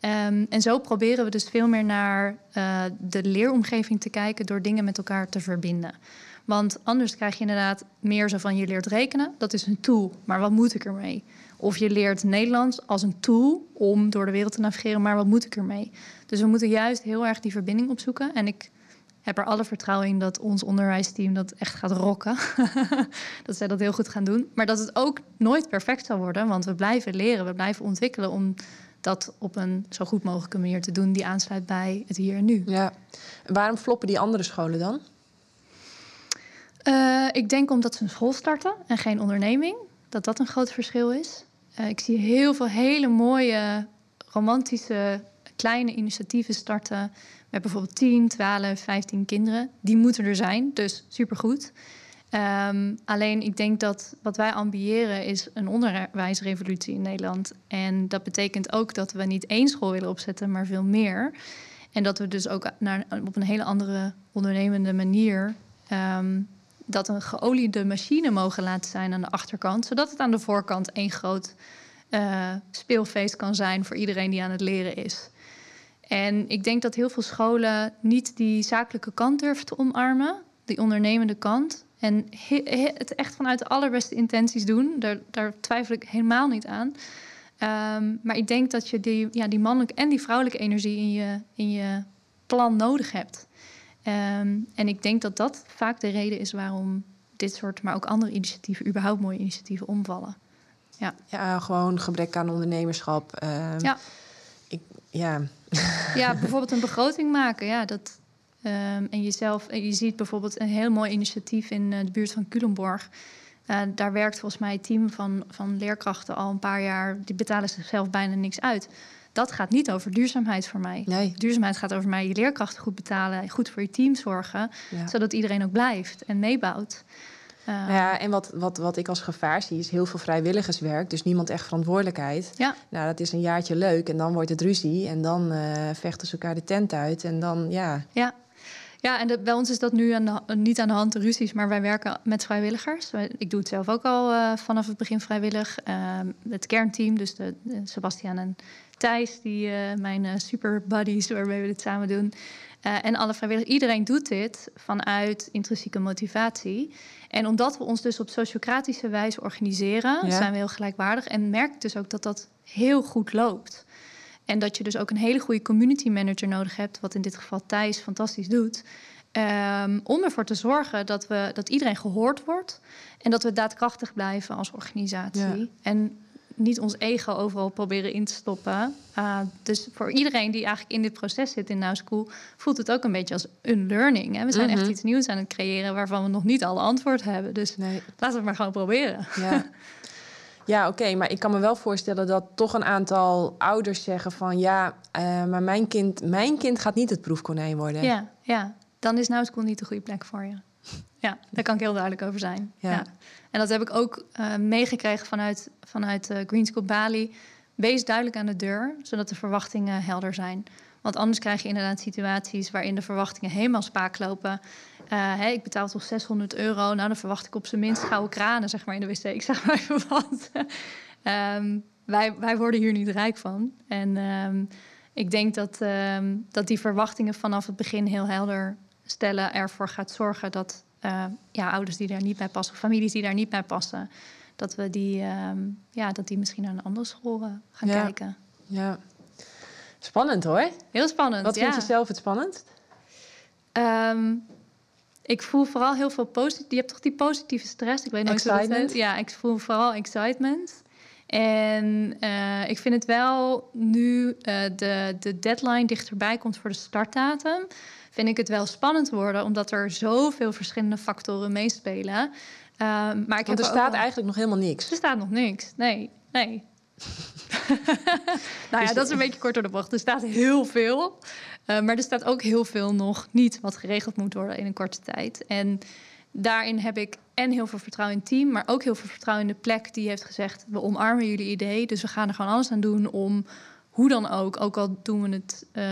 Um, en zo proberen we dus veel meer naar uh, de leeromgeving te kijken door dingen met elkaar te verbinden. Want anders krijg je inderdaad meer zo van je leert rekenen. Dat is een tool, maar wat moet ik ermee? Of je leert Nederlands als een tool om door de wereld te navigeren, maar wat moet ik ermee? Dus we moeten juist heel erg die verbinding opzoeken. En ik heb er alle vertrouwen in dat ons onderwijsteam dat echt gaat rocken. dat zij dat heel goed gaan doen. Maar dat het ook nooit perfect zal worden, want we blijven leren, we blijven ontwikkelen om dat op een zo goed mogelijke manier te doen die aansluit bij het hier en nu. Ja. waarom floppen die andere scholen dan? Uh, ik denk omdat ze een school starten en geen onderneming. Dat dat een groot verschil is. Uh, ik zie heel veel hele mooie, romantische, kleine initiatieven starten. Met bijvoorbeeld 10, 12, 15 kinderen. Die moeten er zijn, dus supergoed. Um, alleen ik denk dat wat wij ambiëren is een onderwijsrevolutie in Nederland. En dat betekent ook dat we niet één school willen opzetten, maar veel meer. En dat we dus ook naar, op een hele andere ondernemende manier um, dat een geoliede machine mogen laten zijn aan de achterkant, zodat het aan de voorkant één groot uh, speelfeest kan zijn voor iedereen die aan het leren is. En ik denk dat heel veel scholen niet die zakelijke kant durven te omarmen, die ondernemende kant. En het echt vanuit de allerbeste intenties doen, daar, daar twijfel ik helemaal niet aan. Um, maar ik denk dat je die, ja, die mannelijke en die vrouwelijke energie in je, in je plan nodig hebt. Um, en ik denk dat dat vaak de reden is waarom dit soort, maar ook andere initiatieven, überhaupt mooie initiatieven omvallen. Ja, ja gewoon gebrek aan ondernemerschap. Uh, ja. Ja. ja, bijvoorbeeld een begroting maken. Ja, dat, um, en jezelf, en je ziet bijvoorbeeld een heel mooi initiatief in uh, de buurt van Culemborg. Uh, daar werkt volgens mij het team van, van leerkrachten al een paar jaar. Die betalen zichzelf bijna niks uit. Dat gaat niet over duurzaamheid voor mij. Nee. Duurzaamheid gaat over mij je leerkrachten goed betalen, goed voor je team zorgen, zodat iedereen ook blijft en meebouwt. Uh, ja, en wat, wat, wat ik als gevaar zie, is heel veel vrijwilligerswerk. Dus niemand echt verantwoordelijkheid. Ja. Nou, dat is een jaartje leuk en dan wordt het ruzie. En dan uh, vechten ze elkaar de tent uit. En dan, ja. Ja, ja, en bij ons is dat nu aan niet aan de hand de ruzies, maar wij werken met vrijwilligers. Ik doe het zelf ook al uh, vanaf het begin vrijwillig. Uh, het kernteam, dus de, de Sebastian en Thijs, die, uh, mijn super buddies waarmee we dit samen doen. en alle vrijwilligers, iedereen doet dit vanuit intrinsieke motivatie. En omdat we ons dus op sociocratische wijze organiseren, zijn we heel gelijkwaardig. En merk dus ook dat dat heel goed loopt. En dat je dus ook een hele goede community manager nodig hebt, wat in dit geval Thijs fantastisch doet. Um, om ervoor te zorgen dat, we, dat iedereen gehoord wordt en dat we daadkrachtig blijven als organisatie. En niet ons ego overal proberen in te stoppen. Uh, dus voor iedereen die eigenlijk in dit proces zit in Now School, voelt het ook een beetje als een learning. Hè? We zijn echt mhm. iets nieuws aan het creëren waarvan we nog niet alle antwoord hebben. Dus nee. laten we het maar gewoon proberen. Ja. Ja, oké, maar ik kan me wel voorstellen dat toch een aantal ouders zeggen van ja, uh, maar mijn kind, mijn kind gaat niet het proefkonijn worden. Ja, ja. dan is nou school niet de goede plek voor je. Ja, daar kan ik heel duidelijk over zijn. Ja. En dat heb ik ook uh, meegekregen vanuit, vanuit uh, Green School Bali. Wees duidelijk aan de deur, zodat de verwachtingen helder zijn. Want anders krijg je inderdaad situaties waarin de verwachtingen helemaal spaak lopen. Uh, ik betaal toch 600 euro. Nou, dan verwacht ik op zijn minst gouden kranen, zeg maar, in de wc. Ik zeg maar even wat. um, wij, wij worden hier niet rijk van. En um, ik denk dat, um, dat die verwachtingen vanaf het begin heel helder stellen ervoor gaat zorgen dat uh, ja, ouders die daar niet bij passen, of families die daar niet bij passen, dat we die, ja, dat die misschien naar een andere school uh, gaan ja. kijken. Ja, spannend hoor. Heel spannend. Wat ja. vind je zelf het spannendst? Ik voel vooral heel veel positief. Je hebt toch die positieve stress? Ik weet niet excitement. Dat ja, ik voel vooral excitement. En uh, ik vind het wel nu uh, de, de deadline dichterbij komt voor de startdatum. Vind ik het wel spannend worden, omdat er zoveel verschillende factoren meespelen. Uh, maar ik Want er staat eigenlijk nog helemaal niks. Er staat nog niks. Nee, nee. nou ja, dat is een beetje kort door de bocht. Er staat heel veel. Uh, maar er staat ook heel veel nog niet wat geregeld moet worden in een korte tijd. En daarin heb ik en heel veel vertrouwen in het team, maar ook heel veel vertrouwen in de plek die heeft gezegd: we omarmen jullie idee. Dus we gaan er gewoon alles aan doen om hoe dan ook, ook al doen we het uh,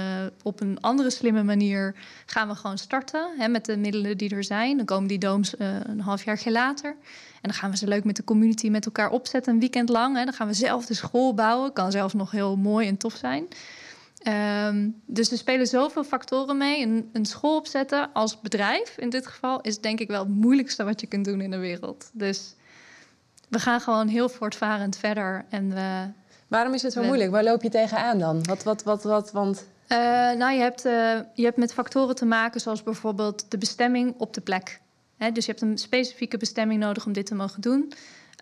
op een andere slimme manier, gaan we gewoon starten hè, met de middelen die er zijn. Dan komen die dooms uh, een half jaar later. En dan gaan we ze leuk met de community met elkaar opzetten, een weekend lang. Hè. Dan gaan we zelf de school bouwen. Kan zelfs nog heel mooi en tof zijn. Um, dus er spelen zoveel factoren mee. Een, een, school opzetten als bedrijf in dit geval is denk ik wel het moeilijkste wat je kunt doen in de wereld. Dus we gaan gewoon heel voortvarend verder. En we, Waarom is het zo moeilijk? Waar loop je tegenaan dan? Wat, wat, wat, wat? Want... Uh, nou, je hebt, uh, je hebt met factoren te maken zoals bijvoorbeeld de bestemming op de plek. He, dus je hebt een specifieke bestemming nodig om dit te mogen doen.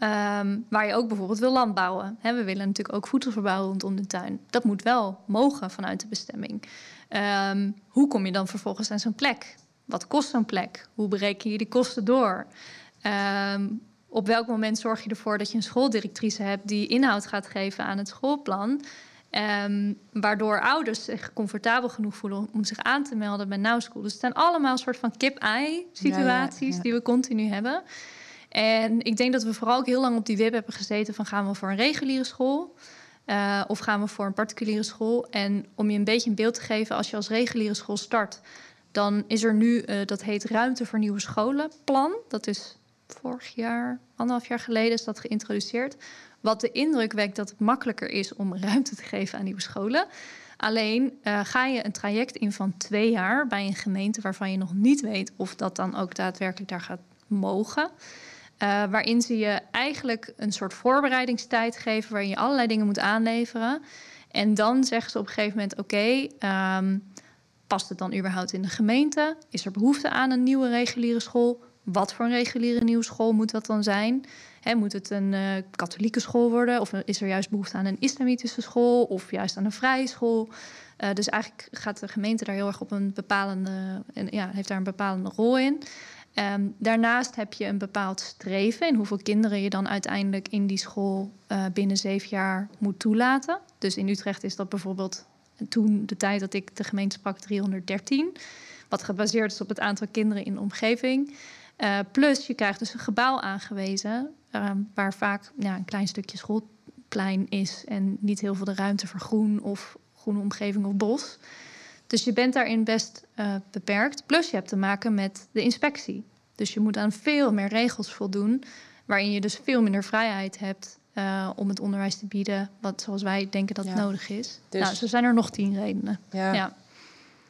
Um, waar je ook bijvoorbeeld wil landbouwen. He, we willen natuurlijk ook voedsel verbouwen rondom de tuin. Dat moet wel mogen vanuit de bestemming. Um, hoe kom je dan vervolgens aan zo'n plek? Wat kost zo'n plek? Hoe bereken je die kosten door? Um, op welk moment zorg je ervoor dat je een schooldirectrice hebt die inhoud gaat geven aan het schoolplan? Um, waardoor ouders zich comfortabel genoeg voelen om zich aan te melden bij Now School. Dus het zijn allemaal een soort van kip-ei situaties ja, ja, ja. die we continu hebben. En ik denk dat we vooral ook heel lang op die web hebben gezeten van gaan we voor een reguliere school uh, of gaan we voor een particuliere school. En om je een beetje een beeld te geven, als je als reguliere school start, dan is er nu, uh, dat heet Ruimte voor Nieuwe Scholen plan. Dat is vorig jaar, anderhalf jaar geleden is dat geïntroduceerd. Wat de indruk wekt dat het makkelijker is om ruimte te geven aan nieuwe scholen. Alleen uh, ga je een traject in van twee jaar bij een gemeente waarvan je nog niet weet of dat dan ook daadwerkelijk daar gaat mogen. Uh, waarin ze je eigenlijk een soort voorbereidingstijd geven waarin je allerlei dingen moet aanleveren. En dan zeggen ze op een gegeven moment: oké, um, past het dan überhaupt in de gemeente? Is er behoefte aan een nieuwe reguliere school? Wat voor een reguliere nieuwe school moet dat dan zijn? Moet het een uh, katholieke school worden? Of is er juist behoefte aan een islamitische school? Of juist aan een vrije school? Uh, dus eigenlijk gaat de gemeente daar heel erg op een bepalende... En, ja, heeft daar een bepalende rol in. Ehm, daarnaast heb je een bepaald streven in hoeveel kinderen je dan uiteindelijk in die school uh, binnen zeven jaar moet toelaten. Dus in Utrecht is dat bijvoorbeeld toen de tijd dat ik de gemeente sprak 313, wat gebaseerd is op het aantal kinderen in de omgeving. Uh, plus je krijgt dus een gebouw aangewezen, uh, waar vaak ja, een klein stukje schoolplein is en niet heel veel de ruimte voor groen of groene omgeving of bos. Dus je bent daarin best uh, beperkt. Plus je hebt te maken met de inspectie. Dus je moet aan veel meer regels voldoen, waarin je dus veel minder vrijheid hebt uh, om het onderwijs te bieden, wat zoals wij denken dat ja. nodig is. Dus, nou, zo zijn er nog tien redenen. Ja. ja.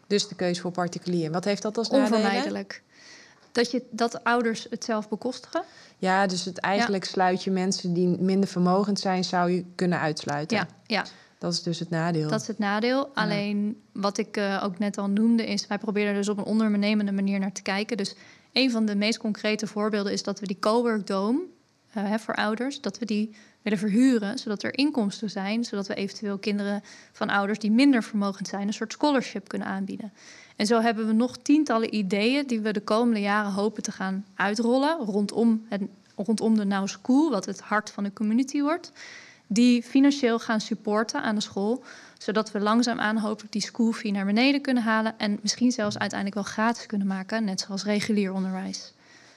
Dus de keuze voor particulier. Wat heeft dat als nadelen? Onvermijdelijk. Dat, je, dat ouders het zelf bekostigen. Ja, dus het eigenlijk sluit je mensen die minder vermogend zijn, zou je kunnen uitsluiten. Ja, ja. Dat is dus het nadeel. Dat is het nadeel. Alleen wat ik uh, ook net al noemde, is wij proberen er dus op een ondernemende manier naar te kijken. Dus een van de meest concrete voorbeelden is dat we die Cowork Dome uh, voor ouders, dat we die willen verhuren, zodat er inkomsten zijn, zodat we eventueel kinderen van ouders die minder vermogend zijn een soort scholarship kunnen aanbieden. En zo hebben we nog tientallen ideeën die we de komende jaren hopen te gaan uitrollen rondom, het, rondom de Now School, wat het hart van de community wordt die financieel gaan supporten aan de school. Zodat we langzaamaan hopelijk die schoolfee naar beneden kunnen halen. En misschien zelfs uiteindelijk wel gratis kunnen maken, net zoals regulier onderwijs.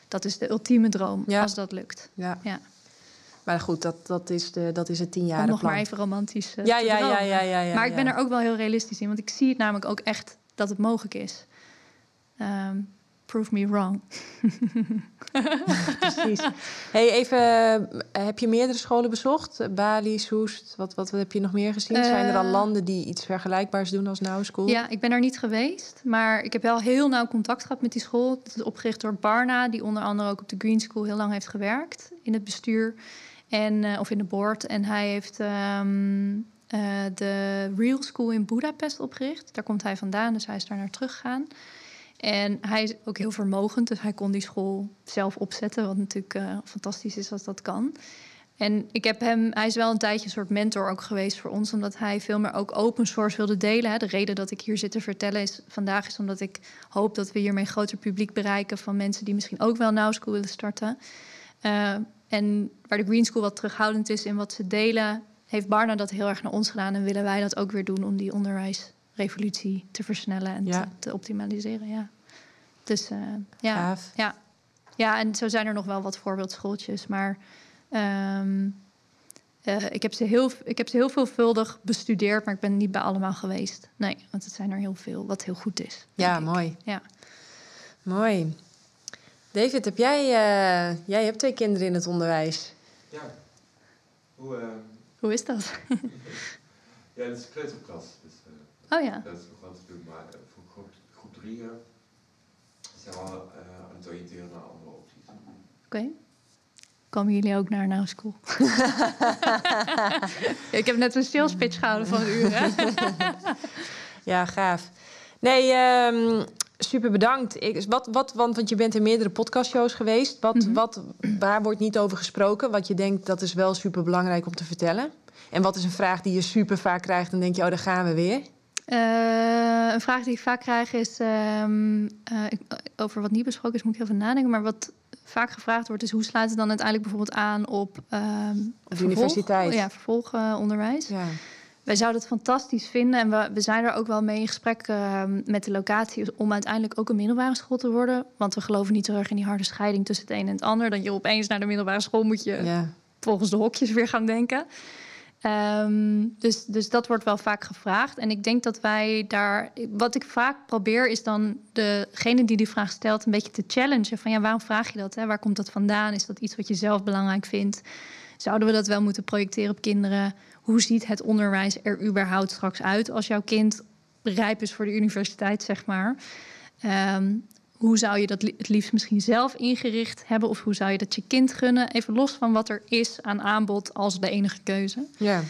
Dat is de ultieme droom, ja. als dat lukt. Ja. ja. Maar goed, dat, dat, is, de, dat is het tien jaar. nog maar even romantisch uh, ja, ja, ja, ja, ja, Maar ik ben er ook wel heel realistisch in. Want ik zie het namelijk ook echt dat het mogelijk is. Um, prove me wrong. Precies. Hey, even, eh, heb je meerdere scholen bezocht? Bali, Soest, wat, wat, heb je nog meer gezien? Zijn er al eh, landen die iets vergelijkbaars doen als Now School? Ja, ik ben er niet geweest, maar ik heb wel heel nauw contact gehad met die school. Het is opgericht door Barna, die onder andere ook op de Green School heel lang heeft gewerkt in het bestuur en, uh, of in de board. En hij heeft um, uh, de Real School in Budapest opgericht. Daar komt hij vandaan, dus hij is daar naar teruggegaan. En hij is ook heel vermogend, dus hij kon die school zelf opzetten, wat natuurlijk uh, fantastisch is als dat kan. En ik heb hem, hij is wel een tijdje een soort mentor ook geweest voor ons, omdat hij veel meer ook open source wilde delen. De reden dat ik hier zit te vertellen is vandaag is omdat ik hoop dat we hiermee een groter publiek bereiken van mensen die misschien ook wel Now School willen starten. Uh, en waar de Green School wat terughoudend is in wat ze delen, heeft Barna dat heel erg naar ons gedaan en willen wij dat ook weer doen om die onderwijsrevolutie te versnellen en ja. te, te, optimaliseren. Ja. Dus uh, ja. Gaaf. ja. Ja, en zo zijn er nog wel wat voorbeeldschooltjes. Maar um, uh, ik, heb ze heel, ik heb ze heel veelvuldig bestudeerd, maar ik ben niet bij allemaal geweest. Nee, want het zijn er heel veel, wat heel goed is. Ja, mooi. Ja. Mooi. David, heb jij, uh, jij hebt twee kinderen in het onderwijs. Ja. Hoe, uh... Hoe is dat? ja, dat is kleuterklas. Dus, oh ja. Dat is nog wat te doen, maar voor groep, groep drie zijn we uh, aan het oriënteren naar andere opties. Oké. Okay. Komen jullie ook naar Now School? ja, ik heb net een sales pitch gehouden van een uur. Hè? ja, gaaf. Nee, um, super bedankt. Ik, wat, wat, want, want je bent in meerdere podcastshows geweest. Wat, mm -hmm. wat, waar wordt niet over gesproken? Wat je denkt dat is wel super belangrijk om te vertellen? En wat is een vraag die je super vaak krijgt en denk je, oh, daar gaan we weer? Uh, een vraag die ik vaak krijg is, um, uh, over wat niet besproken is, moet ik heel veel nadenken. Maar wat vaak gevraagd wordt, is hoe sluit het dan uiteindelijk bijvoorbeeld aan op, um, op universiteit? Ja, vervolgonderwijs. Ja. Wij zouden het fantastisch vinden en we, we zijn er ook wel mee in gesprek uh, met de locatie om uiteindelijk ook een middelbare school te worden. Want we geloven niet zo erg in die harde scheiding tussen het een en het ander. Dat je opeens naar de middelbare school moet je ja. volgens de hokjes weer gaan denken. Um, dus, dus dat wordt wel vaak gevraagd. En ik denk dat wij daar. Wat ik vaak probeer, is dan degene die die vraag stelt, een beetje te challengen. Van ja, waarom vraag je dat? Hè? Waar komt dat vandaan? Is dat iets wat je zelf belangrijk vindt? Zouden we dat wel moeten projecteren op kinderen? Hoe ziet het onderwijs er überhaupt straks uit als jouw kind rijp is voor de universiteit, zeg maar? Um, hoe zou je dat het liefst misschien zelf ingericht hebben? Of hoe zou je dat je kind gunnen? Even los van wat er is aan aanbod als de enige keuze. Ja.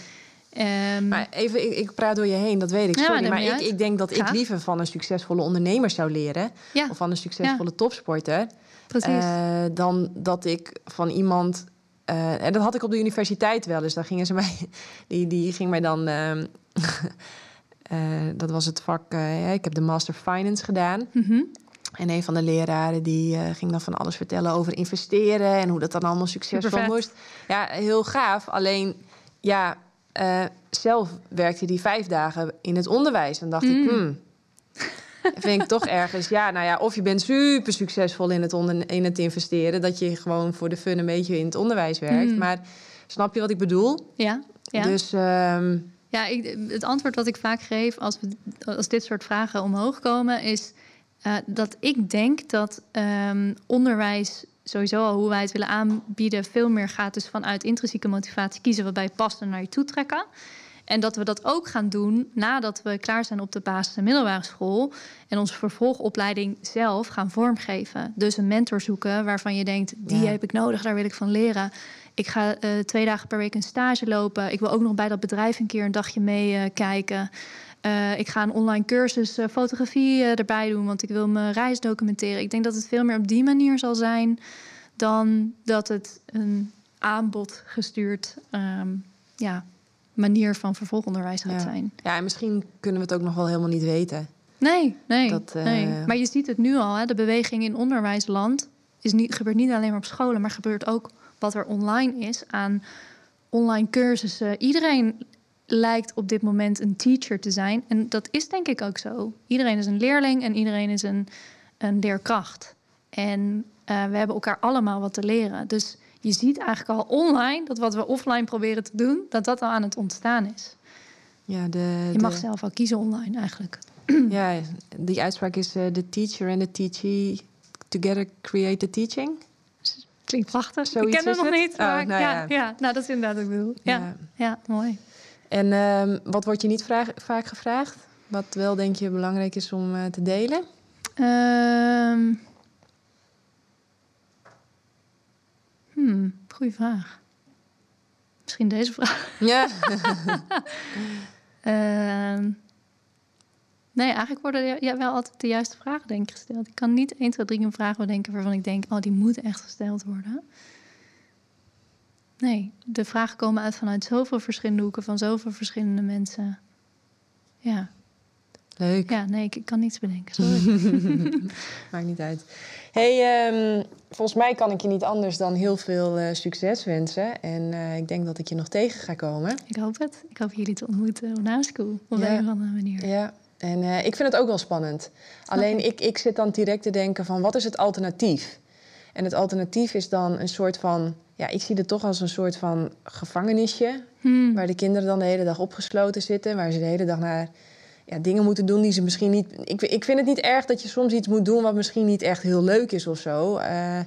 Um, maar even, ik, ik, praat door je heen, dat weet ik. Sorry, ja, maar ik, ik, denk dat ik liever van een succesvolle ondernemer zou leren. Ja. Of van een succesvolle ja. topsporter. Precies. Uh, dan dat ik van iemand... Uh, en dat had ik op de universiteit wel. Dus daar gingen ze mij... Die, die ging mij dan... Uh, dat was het vak... ik heb de Master Finance gedaan. Mm -hmm. En een van de leraren die eh, ging dan van alles vertellen over investeren en hoe dat dan allemaal succesvol moest. Ja, heel gaaf. Alleen, ja, eh, zelf werkte die vijf dagen in het onderwijs. En dacht ik, Mm. hmm, vind ik toch ergens, ja, nou ja, of je bent super succesvol in het, onder, in het investeren, dat je gewoon voor de fun een beetje in het onderwijs werkt. Mm. Maar snap je wat ik bedoel? Ja, ja. Dus ehm, Ja, ik, het antwoord wat ik vaak geef als, we, als dit soort vragen omhoog komen, is eh, dat ik denk dat ehm, onderwijs, sowieso al hoe wij het willen aanbieden, veel meer gaat dus vanuit intrinsieke motivatie kiezen wat bij je past en naar je toe trekken. En dat we dat ook gaan doen nadat we klaar zijn op de basis- en middelbare school. En onze vervolgopleiding zelf gaan vormgeven. Dus een mentor zoeken waarvan je denkt: die Ja. heb ik nodig, daar wil ik van leren. Ik ga eh, twee dagen per week een stage lopen. Ik wil ook nog bij dat bedrijf een keer een dagje meekijken. Eh, ik ga een online cursus eh, fotografie eh, erbij doen, want ik wil mijn reis documenteren. Ik denk dat het veel meer op die manier zal zijn dan dat het een aanbod gestuurd ehm, ja, manier van vervolgonderwijs gaat Ja. zijn. ja, en misschien kunnen we het ook nog wel helemaal niet weten. Nee, nee, Dat, eh, nee. Maar je ziet het nu al, hè, de beweging in onderwijsland is niet, gebeurt niet alleen maar op scholen, maar gebeurt ook wat er online is aan online cursussen. Iedereen lijkt op dit moment een teacher te zijn. En dat is denk ik ook zo. Iedereen is een leerling en iedereen is een, een leerkracht. En eh, we hebben elkaar allemaal wat te leren. Dus je ziet eigenlijk al online dat wat we offline proberen te doen, dat dat al aan het ontstaan is. Ja, de, Je mag de- zelf al kiezen online eigenlijk. Ja, die uitspraak is eh, the teacher and the teachee together create the teaching. Klinkt prachtig. Zoiets ik ken het nog niet. Oh, Maar nou ja, ja. ja. nou dat is inderdaad wat ik bedoel. Ja, ja. Ja. mooi. En ehm, wat wordt je niet vraag- vaak gevraagd? Wat wel denk je belangrijk is om eh, te delen? Ehm hmm, goeie vraag. Misschien deze vraag. Ja. Ehm, nee, eigenlijk worden ja, wel altijd de juiste vragen denk ik gesteld. Ik kan niet 1, 2, 3 een vraag bedenken waarvan ik denk... oh, die moet echt gesteld worden. Nee, de vragen komen uit vanuit zoveel verschillende hoeken... van zoveel verschillende mensen. Ja, Leuk. ja nee, ik, ik kan niets bedenken. Sorry. Maakt niet uit. Hey, ehm, volgens mij kan ik je niet anders dan heel veel eh, succes wensen. En eh, ik denk dat ik je nog tegen ga komen. ik hoop het. Ik hoop jullie te ontmoeten op na school. Op Ja. een of andere manier. Ja. En eh, ik vind het ook wel spannend. Alleen ik, ik zit dan direct te denken van wat is het alternatief? En het alternatief is dan een soort van... Ja, ik zie het toch als een soort van gevangenisje... Hmm. Waar de kinderen dan de hele dag opgesloten zitten. Waar ze de hele dag naar ja, dingen moeten doen die ze misschien niet. Ik, ik vind het niet erg dat je soms iets moet doen wat misschien niet echt heel leuk is of zo. Eh,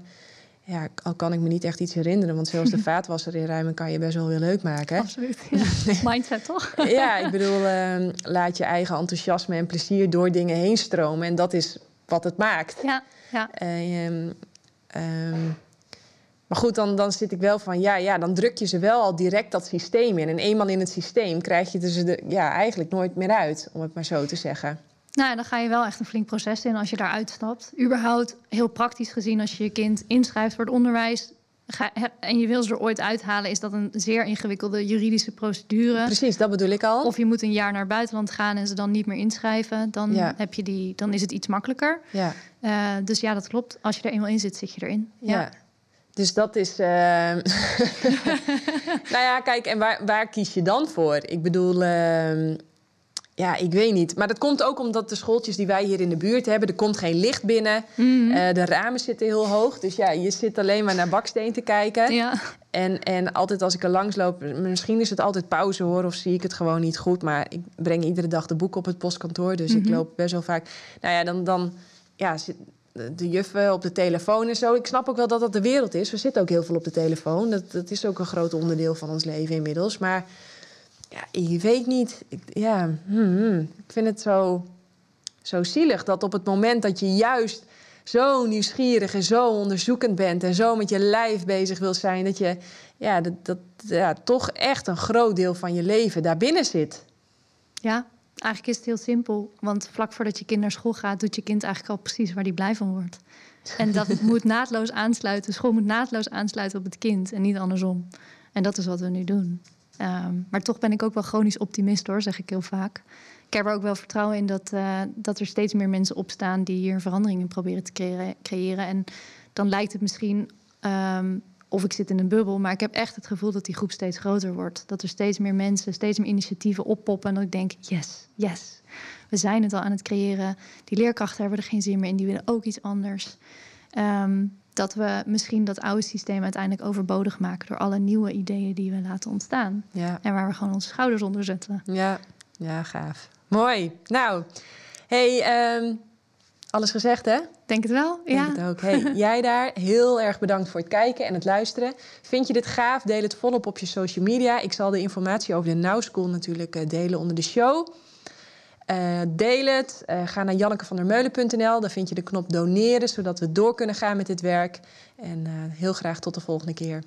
ja, al kan ik me niet echt iets herinneren. Want zelfs de vaatwasser inruimen kan je best wel weer leuk maken. Absoluut. Ja. Mindset toch? Ja, ik bedoel, ehm, laat je eigen enthousiasme en plezier door dingen heen stromen. En dat is wat het maakt. Ja, ja. Ehm, ehm, maar goed, dan, dan zit ik wel van, ja, ja, dan druk je ze wel al direct dat systeem in. En eenmaal in het systeem krijg je ze ja, eigenlijk nooit meer uit, om het maar zo te zeggen. Nou, dan ga je wel echt een flink proces in als je daar uitstapt. Überhaupt, heel praktisch gezien, als je je kind inschrijft voor het onderwijs... En je wil ze er ooit uithalen, is dat een zeer ingewikkelde juridische procedure. Precies, dat bedoel ik al. Of je moet een jaar naar het buitenland gaan en ze dan niet meer inschrijven. Dan, Ja. heb je die, dan is het iets makkelijker. ja, Eh, dus ja, dat klopt. Als je er eenmaal in zit, zit je erin. ja. Dus dat is. ehm, nou ja, kijk, en waar, waar kies je dan voor? Ik bedoel, ehm, ja, ik weet niet. Maar dat komt ook omdat de schooltjes die wij hier in de buurt hebben, er komt geen licht binnen. Mhm. Eh, de ramen zitten heel hoog. Dus ja, je zit alleen maar naar baksteen te kijken. ja. En, en altijd als ik er langs loop, misschien is het altijd pauze hoor, of zie ik het gewoon niet goed. Maar ik breng iedere dag de boeken op het postkantoor, dus ik Mhm. loop best wel vaak. Nou ja, dan, dan ja, zit de- juffen op de telefoon en zo. Ik snap ook wel dat dat de wereld is. We zitten ook heel veel op de telefoon. Dat, dat is ook een groot onderdeel van ons leven inmiddels. Maar ja, ik weet niet. Ik, ja, hmm, hmm. ik vind het zo, zo zielig dat op het moment dat je juist zo nieuwsgierig en zo onderzoekend bent en zo met je lijf bezig wil zijn, dat je ja, dat, dat ja, toch echt een groot deel van je leven daarbinnen zit. Ja, eigenlijk is het heel simpel. Want vlak voordat je kind naar school gaat, doet je kind eigenlijk al precies waar die blij van wordt. En dat moet naadloos aansluiten. School moet naadloos aansluiten op het kind en niet andersom. En dat is wat we nu doen. Ehm, maar toch ben ik ook wel chronisch optimist hoor, zeg ik heel vaak. ik heb er ook wel vertrouwen in dat, uh, dat er steeds meer mensen opstaan die hier veranderingen proberen te creëren. creëren. En dan lijkt het misschien um, of ik zit in een bubbel, maar ik heb echt het gevoel dat die groep steeds groter wordt. Dat er steeds meer mensen, steeds meer initiatieven oppoppen. En dat ik denk, yes, yes. We zijn het al aan het creëren. Die leerkrachten hebben er geen zin meer in, die willen ook iets anders. Um, dat we misschien dat oude systeem uiteindelijk overbodig maken door alle nieuwe ideeën die we laten ontstaan. Ja. En waar we gewoon onze schouders onder zetten. Ja, ja gaaf. Mooi. Nou, hey, um, alles gezegd hè? Denk het wel, Denk ja. het ook. Hey, jij daar, heel erg bedankt voor het kijken en het luisteren. Vind je dit gaaf? Deel het volop op je social media. Ik zal de informatie over de Now School natuurlijk eh, delen onder de show. Uh, deel het. Uh, ga naar jannekevandermeulen.nl. Daar vind je de knop doneren, zodat we door kunnen gaan met dit werk. En uh, heel graag tot de volgende keer.